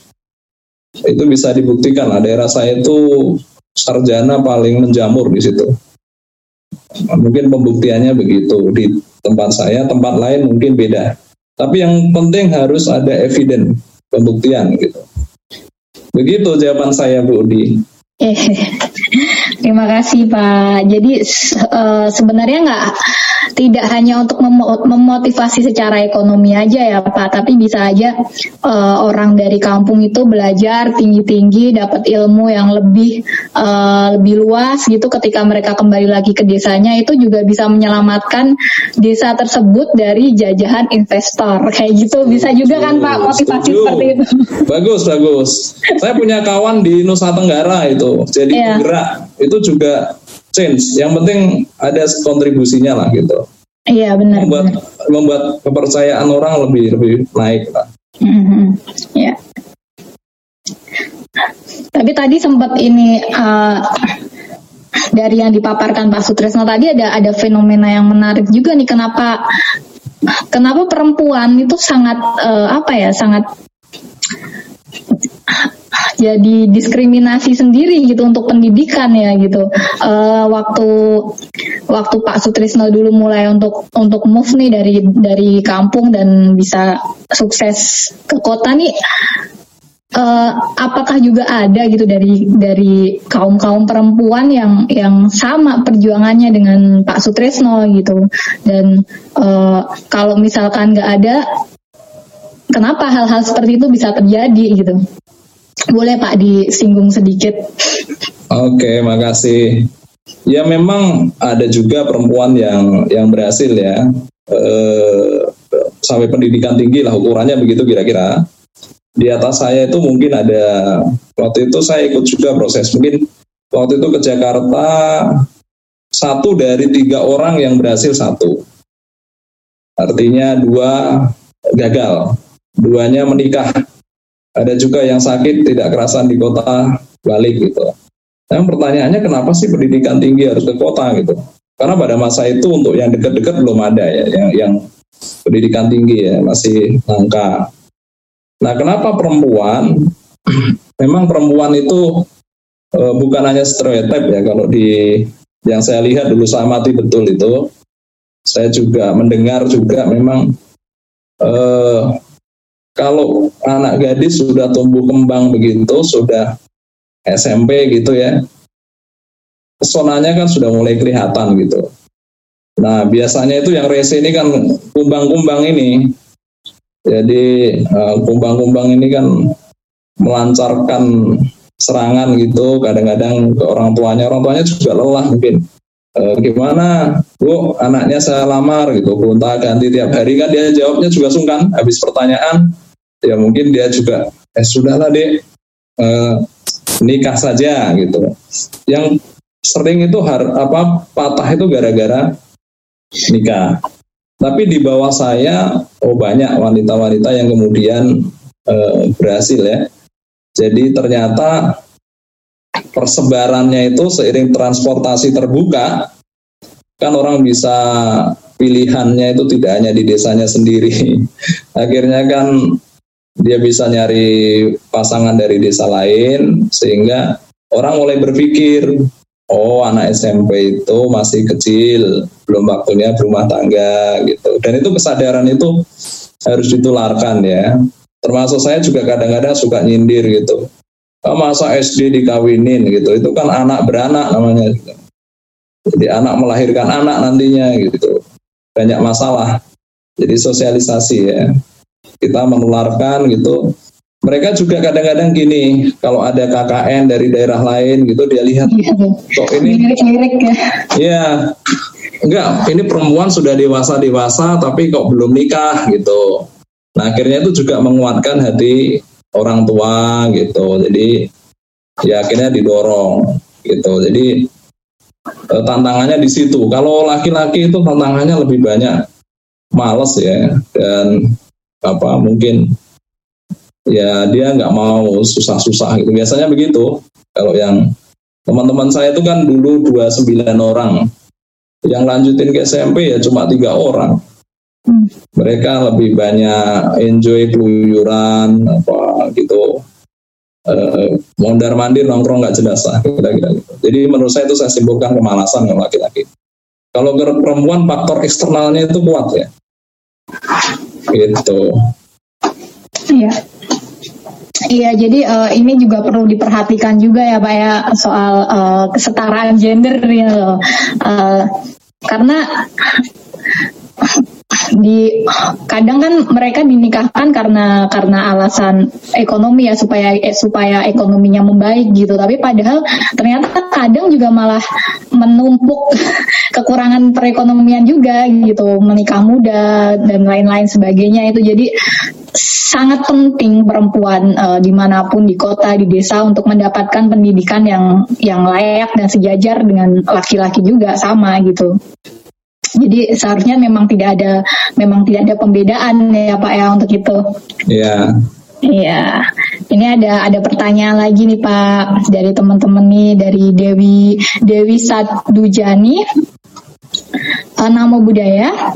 A: itu bisa dibuktikan lah daerah saya itu sarjana paling menjamur di situ. Mungkin pembuktiannya begitu di tempat saya, tempat lain mungkin beda. Tapi yang penting harus ada evidence pembuktian gitu. Begitu jawaban saya Bu Udi.
B: Eh, terima kasih Pak. Jadi uh, sebenarnya nggak tidak hanya untuk mem memotivasi secara ekonomi aja ya Pak, tapi bisa aja uh, orang dari kampung itu belajar tinggi-tinggi, dapat ilmu yang lebih uh, lebih luas gitu. Ketika mereka kembali lagi ke desanya itu juga bisa menyelamatkan desa tersebut dari jajahan investor kayak gitu. Bisa juga kan Pak motivasi Setuju. seperti itu.
A: Bagus bagus. Saya punya kawan di Nusa Tenggara itu, jadi yeah. penggerak itu juga change. Yang penting ada kontribusinya lah gitu.
B: Iya benar.
A: Membuat benar. membuat kepercayaan orang lebih lebih naik lah.
B: Mm-hmm. Ya. Tapi tadi sempat ini uh, dari yang dipaparkan Pak Sutresno tadi ada ada fenomena yang menarik juga nih kenapa kenapa perempuan itu sangat uh, apa ya sangat jadi diskriminasi sendiri gitu untuk pendidikan ya gitu. Uh, waktu waktu Pak Sutrisno dulu mulai untuk untuk move nih dari dari kampung dan bisa sukses ke kota nih uh, apakah juga ada gitu dari dari kaum kaum perempuan yang yang sama perjuangannya dengan Pak Sutrisno gitu dan uh, kalau misalkan nggak ada kenapa hal-hal seperti itu bisa terjadi gitu boleh Pak disinggung sedikit.
A: Oke, makasih. Ya memang ada juga perempuan yang yang berhasil ya eh, sampai pendidikan tinggi lah ukurannya begitu kira-kira. Di atas saya itu mungkin ada waktu itu saya ikut juga proses mungkin waktu itu ke Jakarta satu dari tiga orang yang berhasil satu. Artinya dua gagal, duanya menikah ada juga yang sakit tidak kerasan di kota balik gitu. Yang pertanyaannya kenapa sih pendidikan tinggi harus ke kota gitu? Karena pada masa itu untuk yang dekat-dekat belum ada ya, yang, yang pendidikan tinggi ya masih langka. Nah, kenapa perempuan? Memang perempuan itu e, bukan hanya stereotip ya kalau di yang saya lihat dulu saya mati betul itu. Saya juga mendengar juga memang e, kalau anak gadis sudah tumbuh kembang begitu, sudah SMP gitu ya, pesonanya kan sudah mulai kelihatan gitu. Nah, biasanya itu yang rese ini kan kumbang-kumbang ini. Jadi eh, kumbang-kumbang ini kan melancarkan serangan gitu kadang-kadang ke orang tuanya orang tuanya juga lelah mungkin e, gimana? Bu anaknya saya lamar gitu. Gonta ganti tiap hari. Kan dia jawabnya juga sungkan. Habis pertanyaan ya mungkin dia juga eh sudahlah dek. Eh, nikah saja gitu. Yang sering itu har, apa patah itu gara-gara nikah. Tapi di bawah saya oh banyak wanita-wanita yang kemudian eh, berhasil ya. Jadi ternyata persebarannya itu seiring transportasi terbuka kan orang bisa pilihannya itu tidak hanya di desanya sendiri. Akhirnya kan dia bisa nyari pasangan dari desa lain sehingga orang mulai berpikir oh anak SMP itu masih kecil belum waktunya berumah tangga gitu. Dan itu kesadaran itu harus ditularkan ya. Termasuk saya juga kadang-kadang suka nyindir gitu masa SD dikawinin gitu. Itu kan anak beranak namanya. Gitu. jadi anak melahirkan anak nantinya gitu. Banyak masalah. Jadi sosialisasi ya. Kita menularkan gitu. Mereka juga kadang-kadang gini kalau ada KKN dari daerah lain gitu dia lihat iya, kok ini ya. Ya enggak ini perempuan sudah dewasa dewasa tapi kok belum nikah gitu. Nah akhirnya itu juga menguatkan hati orang tua gitu. Jadi ya akhirnya didorong gitu. Jadi eh, tantangannya di situ. Kalau laki-laki itu tantangannya lebih banyak males ya dan apa mungkin ya dia nggak mau susah-susah gitu. Biasanya begitu. Kalau yang teman-teman saya itu kan dulu 29 orang. Yang lanjutin ke SMP ya cuma tiga orang. Mereka lebih banyak enjoy keluyuran apa gitu. Eh, mondar mandir nongkrong nggak jelas lah kira-kira gitu. jadi menurut saya itu saya simpulkan kemalasan kalau laki-laki. Kalau perempuan faktor eksternalnya itu kuat ya. Gitu.
B: Iya. Iya, jadi uh, ini juga perlu diperhatikan juga ya Pak ya soal uh, kesetaraan gender ya. Uh, karena di kadang kan mereka dinikahkan karena karena alasan ekonomi ya supaya eh, supaya ekonominya membaik gitu. Tapi padahal ternyata kadang juga malah menumpuk kekurangan perekonomian juga gitu. Menikah muda dan lain-lain sebagainya itu. Jadi sangat penting perempuan uh, di mana pun di kota di desa untuk mendapatkan pendidikan yang yang layak dan sejajar dengan laki-laki juga sama gitu jadi seharusnya memang tidak ada memang tidak ada pembedaan ya Pak ya untuk itu.
A: Ya.
B: Iya, ini ada ada pertanyaan lagi nih Pak dari teman-teman nih dari Dewi Dewi Sadujani. Nama budaya,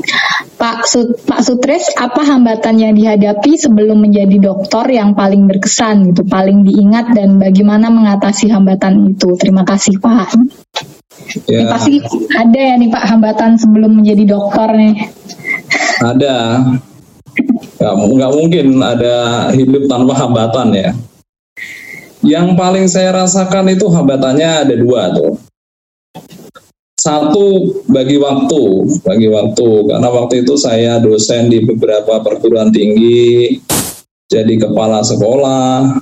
B: Pak Sut, Pak Sutres, apa hambatan yang dihadapi sebelum menjadi dokter yang paling berkesan gitu, paling diingat dan bagaimana mengatasi hambatan itu? Terima kasih Pak.
A: Ya,
B: pasti ada ya nih Pak hambatan sebelum menjadi dokter nih.
A: ada. Nggak, nggak mungkin ada hidup tanpa hambatan ya. Yang paling saya rasakan itu hambatannya ada dua tuh. Satu bagi waktu, bagi waktu karena waktu itu saya dosen di beberapa perguruan tinggi, jadi kepala sekolah,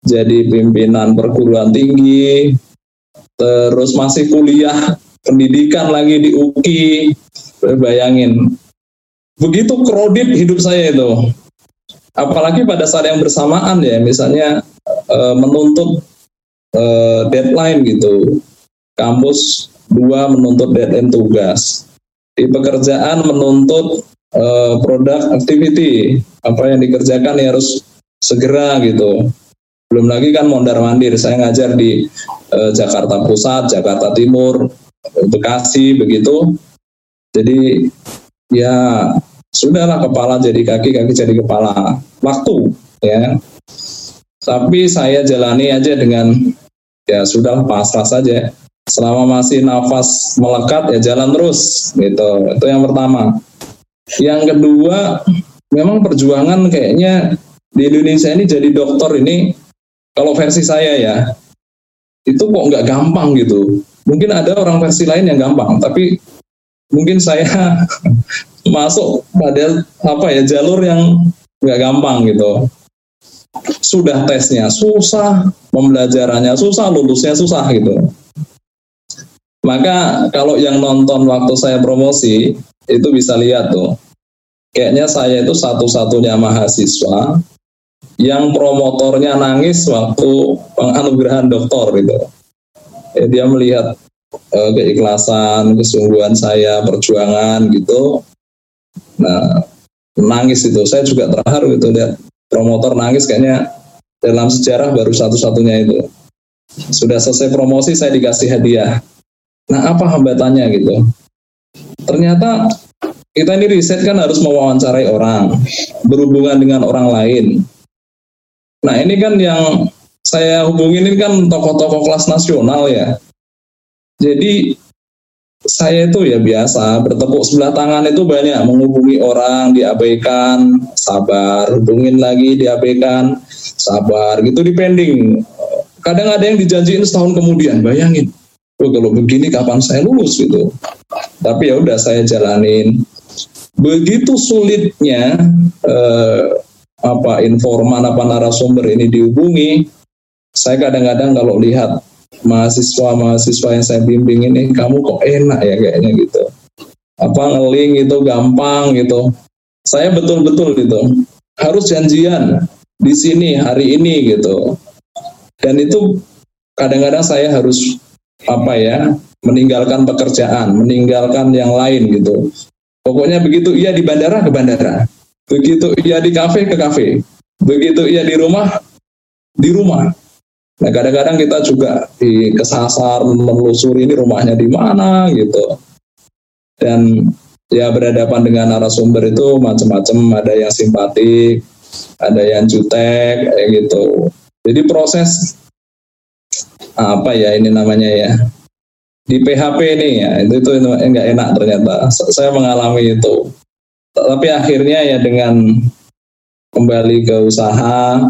A: jadi pimpinan perguruan tinggi, terus masih kuliah pendidikan lagi di UKI. Bayangin, begitu kredit hidup saya itu. Apalagi pada saat yang bersamaan ya, misalnya eh, menuntut eh, deadline gitu. Kampus dua menuntut deadline tugas. Di pekerjaan menuntut eh, produk activity. Apa yang dikerjakan ya harus segera gitu. Belum lagi kan mondar mandir. Saya ngajar di eh, Jakarta Pusat, Jakarta Timur, Bekasi begitu. Jadi ya sudahlah kepala jadi kaki, kaki jadi kepala. Waktu ya. Tapi saya jalani aja dengan ya sudah pasrah saja. Selama masih nafas melekat ya jalan terus gitu. Itu yang pertama. Yang kedua, memang perjuangan kayaknya di Indonesia ini jadi dokter ini kalau versi saya ya itu kok nggak gampang gitu. Mungkin ada orang versi lain yang gampang, tapi mungkin saya masuk pada apa ya jalur yang nggak gampang gitu. Sudah tesnya susah, pembelajarannya susah, lulusnya susah gitu. Maka kalau yang nonton waktu saya promosi itu bisa lihat tuh, kayaknya saya itu satu-satunya mahasiswa yang promotornya nangis waktu penganugerahan doktor gitu. Ya, dia melihat eh, keikhlasan, kesungguhan saya, perjuangan gitu. Nah, nangis itu. Saya juga terharu gitu lihat promotor nangis kayaknya dalam sejarah baru satu-satunya itu. Sudah selesai promosi saya dikasih hadiah. Nah, apa hambatannya gitu? Ternyata kita ini riset kan harus mewawancarai orang, berhubungan dengan orang lain. Nah, ini kan yang saya hubungin ini kan tokoh-tokoh kelas nasional ya. Jadi saya itu ya biasa bertepuk sebelah tangan itu banyak. Menghubungi orang diabaikan sabar hubungin lagi diabaikan sabar gitu di pending kadang ada yang dijanjiin setahun kemudian bayangin. Oh, kalau begini kapan saya lulus gitu. Tapi ya udah saya jalanin. Begitu sulitnya eh, apa informan apa narasumber ini dihubungi saya kadang-kadang kalau lihat mahasiswa-mahasiswa yang saya bimbing ini kamu kok enak ya kayaknya gitu. Apa ngeling itu gampang gitu. Saya betul-betul gitu harus janjian di sini hari ini gitu. Dan itu kadang-kadang saya harus apa ya meninggalkan pekerjaan meninggalkan yang lain gitu. Pokoknya begitu ia di bandara ke bandara begitu ia di kafe ke kafe begitu ia di rumah di rumah Nah kadang-kadang kita juga di kesasar menelusuri ini rumahnya di mana gitu. Dan ya berhadapan dengan narasumber itu macam-macam, ada yang simpatik, ada yang jutek, kayak gitu. Jadi proses apa ya ini namanya ya di PHP ini ya itu itu enggak enak ternyata. Saya mengalami itu. Tapi akhirnya ya dengan kembali ke usaha,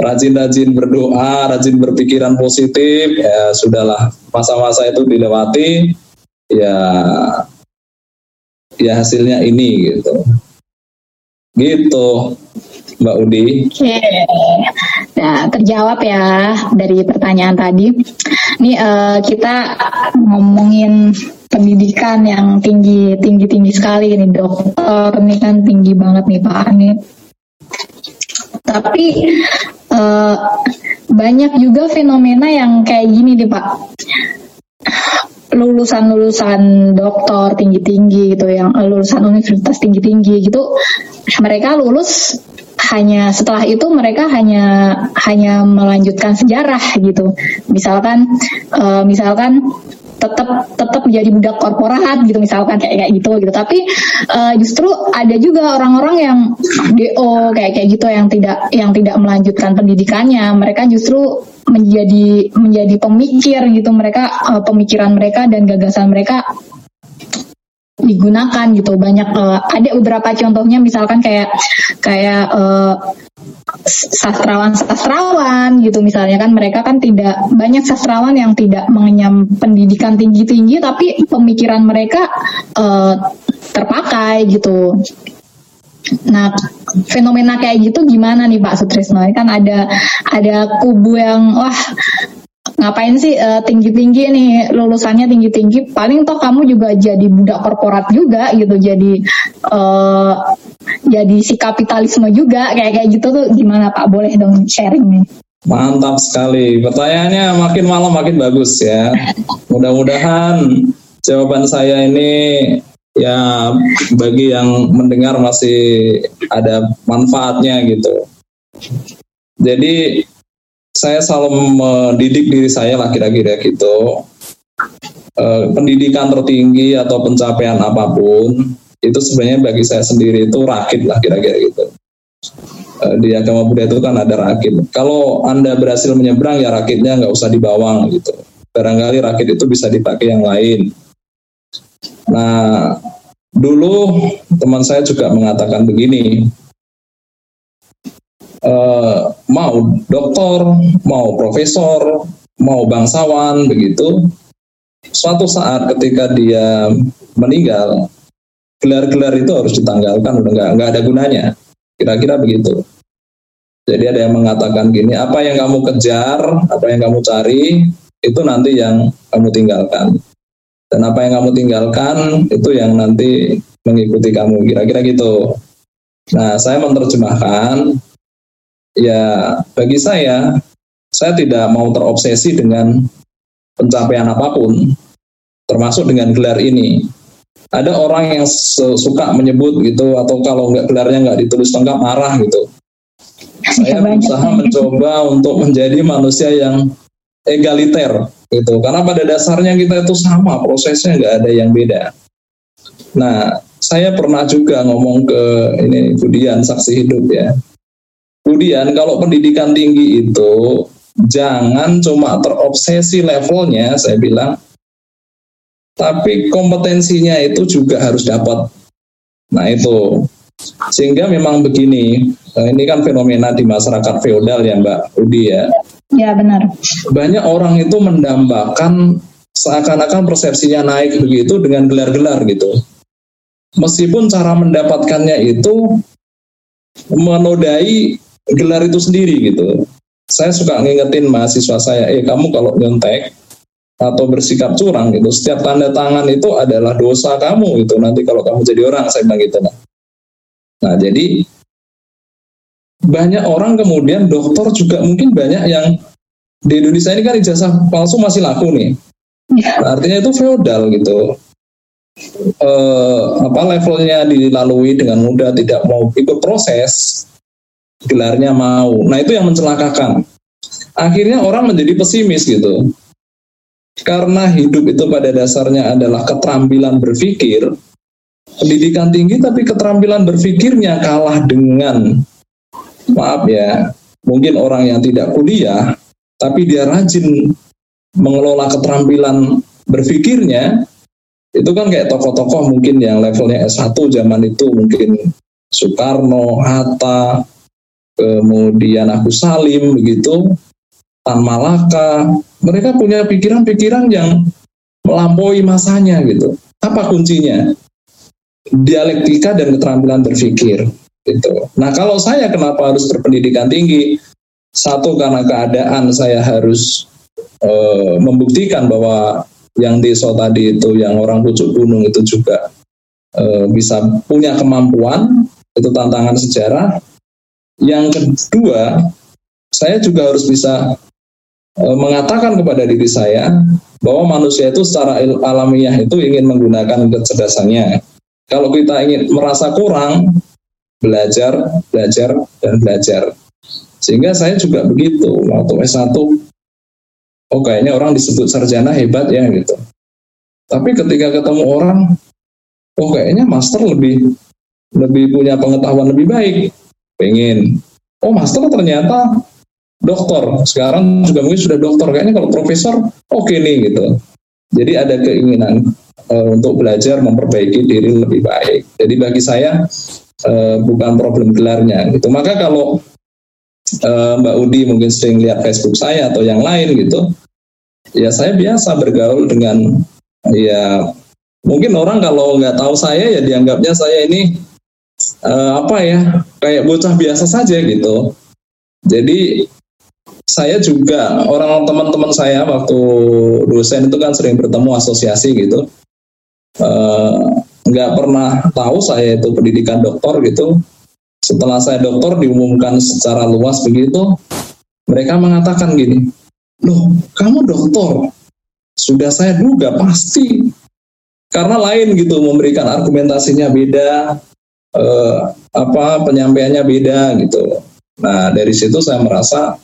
A: rajin-rajin berdoa, rajin berpikiran positif, ya sudahlah masa-masa itu dilewati, ya ya hasilnya ini gitu. Gitu, Mbak Udi.
B: Oke, nah terjawab ya dari pertanyaan tadi. Nih uh, kita ngomongin pendidikan yang tinggi tinggi tinggi sekali ini dokter ini kan tinggi banget nih Pak Nih tapi uh, banyak juga fenomena yang kayak gini deh Pak. Lulusan-lulusan doktor tinggi-tinggi gitu, yang lulusan universitas tinggi-tinggi gitu, mereka lulus hanya setelah itu mereka hanya hanya melanjutkan sejarah gitu. Misalkan uh, misalkan tetap tetap menjadi budak korporat gitu misalkan kayak kayak gitu gitu. Tapi uh, justru ada juga orang-orang yang do kayak kayak gitu yang tidak yang tidak melanjutkan pendidikannya. Mereka justru menjadi menjadi pemikir gitu mereka uh, pemikiran mereka dan gagasan mereka digunakan gitu banyak uh, ada beberapa contohnya misalkan kayak kayak uh, sastrawan-sastrawan gitu misalnya kan mereka kan tidak banyak sastrawan yang tidak mengenyam pendidikan tinggi-tinggi tapi pemikiran mereka uh, terpakai gitu. Nah, fenomena kayak gitu gimana nih Pak Sutrisno? Kan ada ada kubu yang wah ngapain sih uh, tinggi-tinggi nih lulusannya tinggi-tinggi paling toh kamu juga jadi budak korporat juga gitu jadi uh, jadi si kapitalisme juga kayak kayak gitu tuh gimana Pak boleh dong sharing nih
A: Mantap sekali. Pertanyaannya makin malam makin bagus ya. Mudah-mudahan jawaban saya ini ya bagi yang mendengar masih ada manfaatnya gitu. Jadi saya selalu mendidik diri saya lah kira-kira gitu. E, pendidikan tertinggi atau pencapaian apa pun itu sebenarnya bagi saya sendiri itu rakit lah kira-kira gitu. E, di agama Buddha itu kan ada rakit. Kalau anda berhasil menyeberang ya rakitnya nggak usah dibawang gitu. Barangkali rakit itu bisa dipakai yang lain. Nah, dulu teman saya juga mengatakan begini, uh, mau doktor, mau profesor, mau bangsawan begitu. Suatu saat ketika dia meninggal, gelar-gelar itu harus ditanggalkan, udah nggak nggak ada gunanya. Kira-kira begitu. Jadi ada yang mengatakan gini, apa yang kamu kejar, apa yang kamu cari, itu nanti yang kamu tinggalkan. Dan apa yang kamu tinggalkan, itu yang nanti mengikuti kamu. Kira-kira gitu. Nah, saya menerjemahkan ya bagi saya saya tidak mau terobsesi dengan pencapaian apa pun termasuk dengan gelar ini. Ada orang yang suka menyebut gitu atau kalau nggak gelarnya nggak ditulis lengkap marah gitu. Saya berusaha mencoba untuk menjadi manusia yang egaliter gitu. Karena pada dasarnya kita itu sama prosesnya nggak ada yang beda. Nah saya pernah juga ngomong ke ini Budian saksi hidup ya Kemudian kalau pendidikan tinggi itu jangan cuma terobsesi levelnya, saya bilang, tapi kompetensinya itu juga harus dapat. Nah itu, sehingga memang begini, nah ini kan fenomena di masyarakat feodal ya Mbak Udi ya.
B: Ya benar.
A: Banyak orang itu mendambakan seakan-akan persepsinya naik begitu dengan gelar-gelar gitu. Meskipun cara mendapatkannya itu menodai gelar itu sendiri gitu. Saya suka ngingetin mahasiswa saya, eh kamu kalau nyontek atau bersikap curang gitu, setiap tanda tangan itu adalah dosa kamu gitu. Nanti kalau kamu jadi orang, saya bilang gitu. Nah, nah jadi banyak orang kemudian dokter juga mungkin banyak yang di Indonesia ini kan ijazah palsu masih laku nih. Nah, artinya itu feodal gitu. Eh, apa levelnya dilalui dengan mudah tidak mau ikut proses gelarnya mau. Nah itu yang mencelakakan. Akhirnya orang menjadi pesimis gitu. Karena hidup itu pada dasarnya adalah keterampilan berpikir, pendidikan tinggi tapi keterampilan berpikirnya kalah dengan, maaf ya, mungkin orang yang tidak kuliah, tapi dia rajin mengelola keterampilan berpikirnya, itu kan kayak tokoh-tokoh mungkin yang levelnya S1 zaman itu mungkin Soekarno, Hatta, kemudian Agus Salim begitu, Tan Malaka, mereka punya pikiran-pikiran yang melampaui masanya gitu. Apa kuncinya? Dialektika dan keterampilan berpikir gitu. Nah, kalau saya kenapa harus berpendidikan tinggi? Satu karena keadaan saya harus e, membuktikan bahwa yang desa tadi itu yang orang pucuk gunung itu juga e, bisa punya kemampuan itu tantangan sejarah yang kedua, saya juga harus bisa e, mengatakan kepada diri saya bahwa manusia itu secara alamiah itu ingin menggunakan kecerdasannya. Kalau kita ingin merasa kurang, belajar, belajar, dan belajar. Sehingga saya juga begitu waktu S1. Oh kayaknya orang disebut sarjana hebat ya gitu. Tapi ketika ketemu orang, oh kayaknya master lebih lebih punya pengetahuan lebih baik. Pengen. Oh master ternyata dokter. Sekarang juga mungkin sudah dokter. Kayaknya kalau profesor oke okay nih gitu. Jadi ada keinginan uh, untuk belajar memperbaiki diri lebih baik. Jadi bagi saya uh, bukan problem gelarnya gitu. Maka kalau uh, Mbak Udi mungkin sering lihat Facebook saya atau yang lain gitu, ya saya biasa bergaul dengan ya mungkin orang kalau nggak tahu saya ya dianggapnya saya ini uh, apa ya kayak bocah biasa saja gitu. Jadi saya juga orang teman-teman saya waktu dosen itu kan sering bertemu asosiasi gitu. Eh, nggak uh, pernah tahu saya itu pendidikan doktor gitu. Setelah saya doktor diumumkan secara luas begitu mereka mengatakan gini loh kamu doktor? Sudah saya duga pasti. Karena lain gitu memberikan argumentasinya beda uh, apa penyampaiannya beda gitu. Nah dari situ saya merasa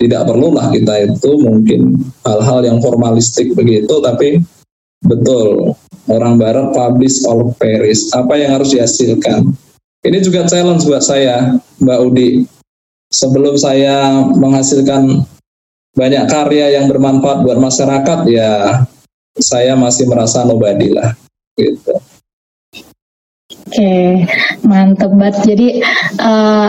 A: tidak perlulah kita itu mungkin hal-hal yang formalistik begitu tapi betul orang barat publish all Paris apa yang harus dihasilkan. Ini juga challenge buat saya Mbak Udi. Sebelum saya menghasilkan banyak karya yang bermanfaat buat masyarakat ya saya masih merasa nobody lah gitu
B: Oke, mantep banget. Jadi uh,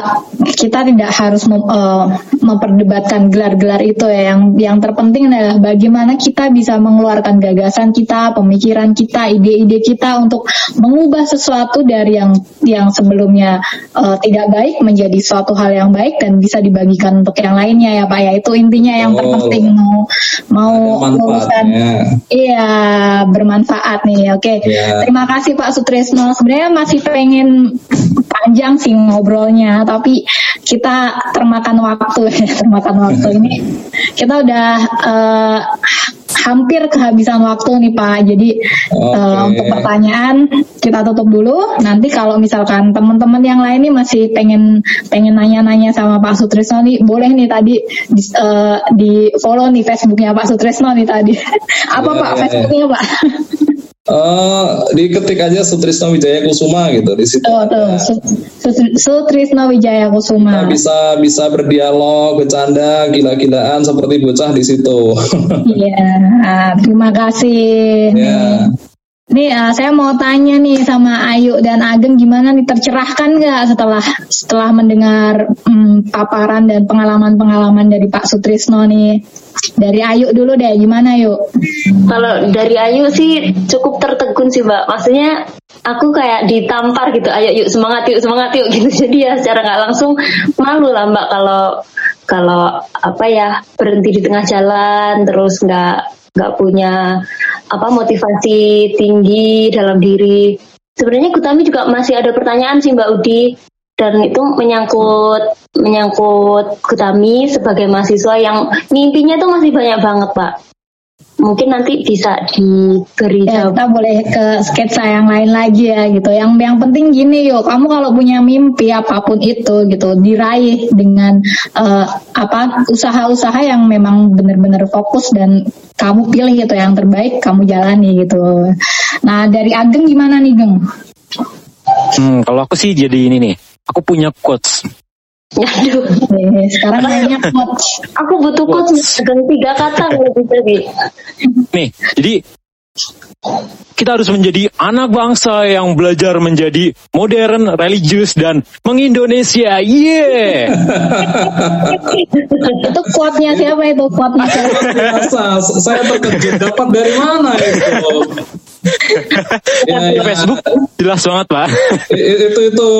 B: kita tidak harus mem, uh, memperdebatkan gelar-gelar itu ya. Yang yang terpenting adalah bagaimana kita bisa mengeluarkan gagasan kita, pemikiran kita, ide-ide kita untuk mengubah sesuatu dari yang yang sebelumnya uh, tidak baik menjadi suatu hal yang baik dan bisa dibagikan untuk yang lainnya ya Pak ya. Itu intinya yang oh, terpenting mau mau urusan iya bermanfaat nih. Oke, yeah. terima kasih Pak Sutrisno. Sebenarnya Mas pengen panjang sih ngobrolnya, tapi kita termakan waktu ya, termakan waktu ini. Kita udah uh, hampir kehabisan waktu nih Pak. Jadi okay. uh, eh, untuk pertanyaan kita tutup dulu. Nanti kalau misalkan teman-teman yang lain nih masih pengen pengen nanya-nanya sama Pak Sutrisno nih, boleh nih tadi di, uh, di follow nih Facebooknya Pak Sutrisno nih tadi. Apa yeah, Pak yeah, Facebooknya Pak?
A: Uh, diketik aja Sutrisno Wijaya Kusuma gitu di situ.
B: Oh, tuh. Sutrisno Wijaya Kusuma.
A: Nah, bisa bisa berdialog, bercanda, gila-gilaan seperti bocah di situ.
B: Iya, uh, terima kasih. Yeah. Nih uh, saya mau tanya nih sama Ayu dan Ageng gimana nih tercerahkan nggak setelah setelah mendengar um, paparan dan pengalaman-pengalaman dari Pak Sutrisno nih? Dari Ayu dulu deh gimana yuk?
C: Kalau dari Ayu sih cukup tertegun sih Mbak. Maksudnya aku kayak ditampar gitu ayo yuk semangat yuk semangat yuk gitu. Jadi ya secara nggak langsung malu lah Mbak kalau kalau apa ya berhenti di tengah jalan terus nggak nggak punya apa motivasi tinggi dalam diri. Sebenarnya Kutami juga masih ada pertanyaan sih Mbak Udi dan itu menyangkut menyangkut Kutami sebagai mahasiswa yang mimpinya tuh masih banyak banget Pak mungkin nanti bisa diberi
B: ya, kita boleh ke sketsa yang lain lagi ya gitu. Yang yang penting gini yuk kamu kalau punya mimpi apa pun itu gitu diraih dengan uh, apa usaha-usaha yang memang benar-benar fokus dan kamu pilih gitu yang terbaik kamu jalani gitu. Nah dari Ageng gimana nih Geng?
E: Hmm, kalau aku sih jadi ini nih. Aku punya quotes
B: Aduh, sekarang kayaknya coach.
C: Aku butuh coach, dengan tiga kata kalau bisa
E: Nih, jadi kita harus menjadi anak bangsa yang belajar menjadi modern, religius dan mengindonesia. Yeah.
B: itu kuatnya siapa itu? Kuatnya?
A: Saya terkejut dapat dari mana itu?
E: Ya, di ya. Facebook jelas banget pak.
A: Itu itu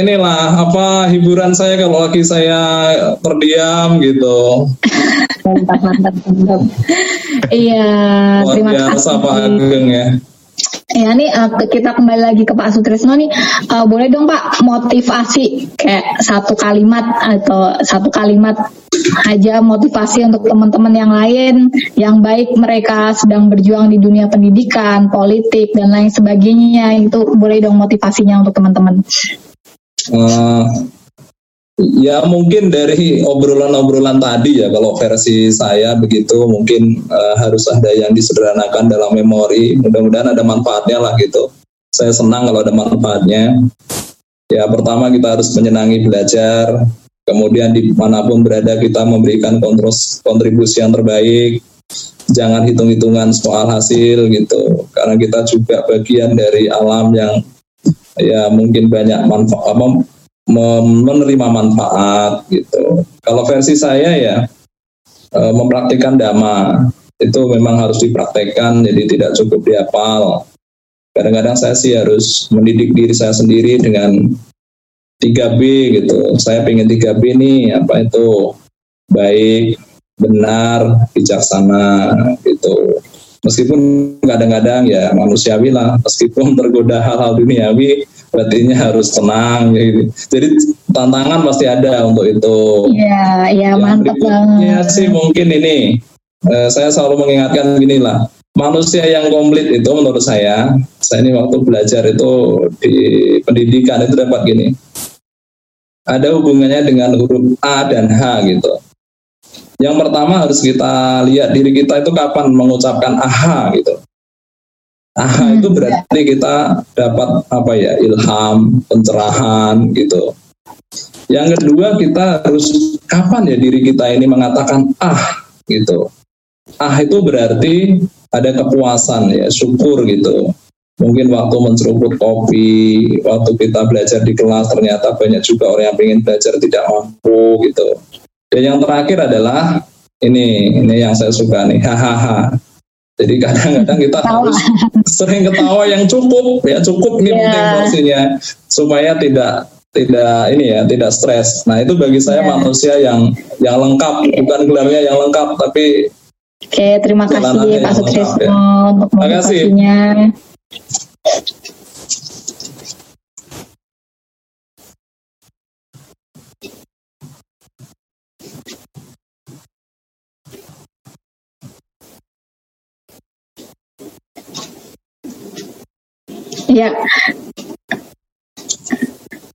A: inilah apa hiburan saya kalau lagi saya terdiam gitu.
B: Mantap mantap mantap. Iya terima kasih
A: Pak Ageng ya
B: Ya nih uh, kita kembali lagi ke Pak Sutrisno nih, uh, boleh dong Pak motivasi kayak satu kalimat atau satu kalimat aja motivasi untuk teman-teman yang lain yang baik mereka sedang berjuang di dunia pendidikan, politik dan lain sebagainya itu boleh dong motivasinya untuk teman-teman.
A: Uh, ya mungkin dari obrolan-obrolan tadi ya kalau versi saya begitu mungkin uh, harus ada yang disederhanakan dalam memori. Mudah-mudahan ada manfaatnya lah gitu. Saya senang kalau ada manfaatnya. Ya pertama kita harus menyenangi belajar, kemudian di mana pun berada kita memberikan kontribusi yang terbaik, jangan hitung-hitungan soal hasil gitu, karena kita juga bagian dari alam yang ya mungkin banyak manfaat menerima manfaat gitu. Kalau versi saya ya e, mempraktikkan dhamma itu memang harus dipraktekkan jadi tidak cukup dihafal kadang-kadang saya sih harus mendidik diri saya sendiri dengan 3B gitu. Saya pengen 3B nih apa itu baik, benar, bijaksana gitu. Meskipun kadang-kadang ya manusiawi lah, meskipun tergoda hal-hal duniawi, berarti harus tenang gitu. Jadi tantangan pasti ada untuk itu.
B: Iya, iya mantap banget.
A: sih mungkin ini eh, saya selalu mengingatkan gini lah manusia yang komplit itu menurut saya, saya ini waktu belajar itu di pendidikan itu dapat gini, ada hubungannya dengan huruf A dan H gitu. Yang pertama harus kita lihat diri kita itu kapan mengucapkan aha gitu. Aha hmm, itu berarti kita dapat apa ya ilham, pencerahan gitu. Yang kedua kita harus kapan ya diri kita ini mengatakan ah gitu. Ah itu berarti ada kepuasan ya syukur gitu mungkin waktu menceruput kopi waktu kita belajar di kelas ternyata banyak juga orang yang ingin belajar tidak mampu gitu dan yang terakhir adalah ini ini yang saya suka nih hahaha jadi kadang-kadang kita harus sering ketawa yang cukup ya cukup nih yeah. penting porsinya supaya tidak tidak ini ya tidak stres. Nah itu bagi saya yeah. manusia yang yang lengkap bukan gelarnya yang lengkap tapi
B: Oke, terima kasih Pak Sutrisno untuk motivasinya. Ya.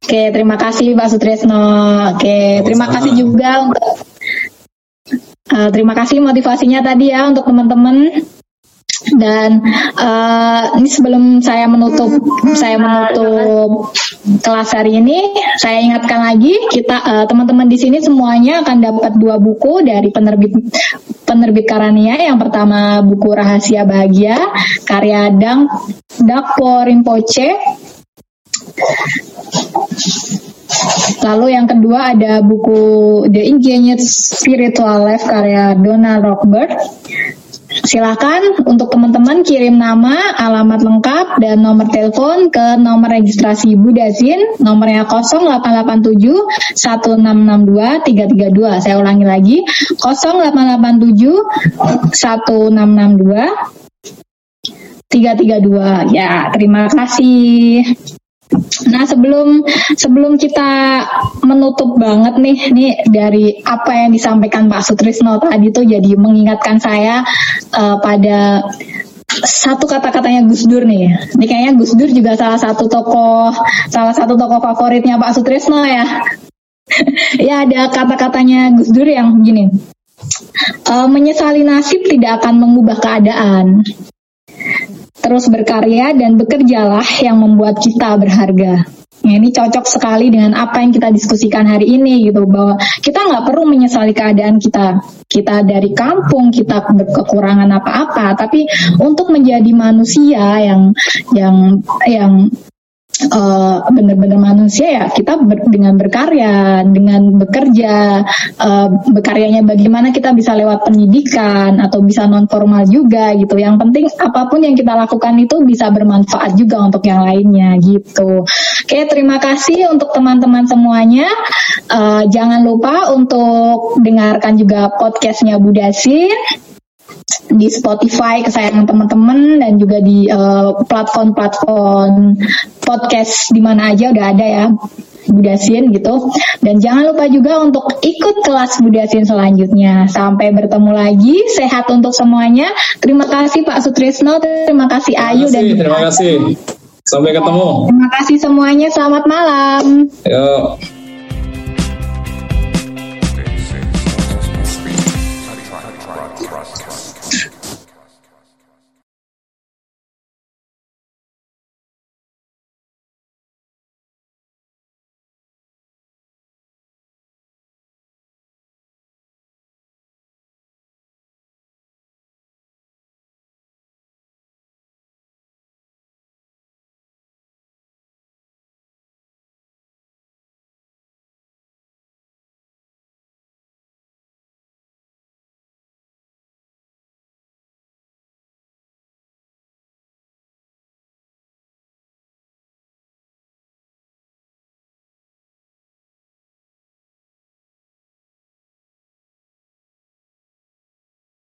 B: Oke, terima kasih Pak Sutrisno. Oke, terima kasih juga untuk Uh, terima kasih motivasinya tadi ya untuk teman-teman. Dan uh, ini sebelum saya menutup saya menutup kelas hari ini, saya ingatkan lagi kita uh, teman-teman di sini semuanya akan dapat dua buku dari penerbit penerbit Karania. Yang pertama buku Rahasia Bahagia karya Dang Dakpo Rinpoche Lalu yang kedua ada buku The Ingenious Spiritual Life karya Donald Rockbird. Silakan untuk teman-teman kirim nama, alamat lengkap, dan nomor telepon ke nomor registrasi Budasin, nomornya 0887 1662 332. Saya ulangi lagi, 0887 1662 332. Ya, terima kasih. Nah sebelum sebelum kita menutup banget nih nih dari apa yang disampaikan Pak Sutrisno tadi tuh jadi mengingatkan saya uh, pada satu kata-katanya Gus Dur nih. Ini kayaknya Gus Dur juga salah satu tokoh salah satu tokoh favoritnya Pak Sutrisno ya. ya ada kata-katanya Gus Dur yang begini. Uh, menyesali nasib tidak akan mengubah keadaan Terus berkarya dan bekerjalah yang membuat kita berharga. Ya, ini cocok sekali dengan apa yang kita diskusikan hari ini gitu. Bahwa kita nggak perlu menyesali keadaan kita. Kita dari kampung kita kekurangan apa-apa. Tapi untuk menjadi manusia yang yang yang uh, benar-benar manusia ya kita ber, dengan berkarya dengan bekerja uh, berkaryanya bagaimana kita bisa lewat pendidikan atau bisa non formal juga gitu. Yang penting apa pun yang kita lakukan itu bisa bermanfaat juga untuk yang lainnya gitu. Oke terima kasih untuk teman-teman semuanya. Uh, jangan lupa untuk dengarkan juga podcastnya Budasin di Spotify kesayangan teman-teman dan juga di platform platform-platform podcast di mana aja udah ada ya Budasin gitu. Dan jangan lupa juga untuk ikut kelas Budasin selanjutnya. Sampai bertemu lagi. Sehat untuk semuanya. Terima kasih Pak Sutrisno, terima kasih Ayu
A: terima kasih,
B: dan
A: terima kasih. Sampai ketemu.
B: Terima kasih semuanya. Selamat malam.
A: Yuk.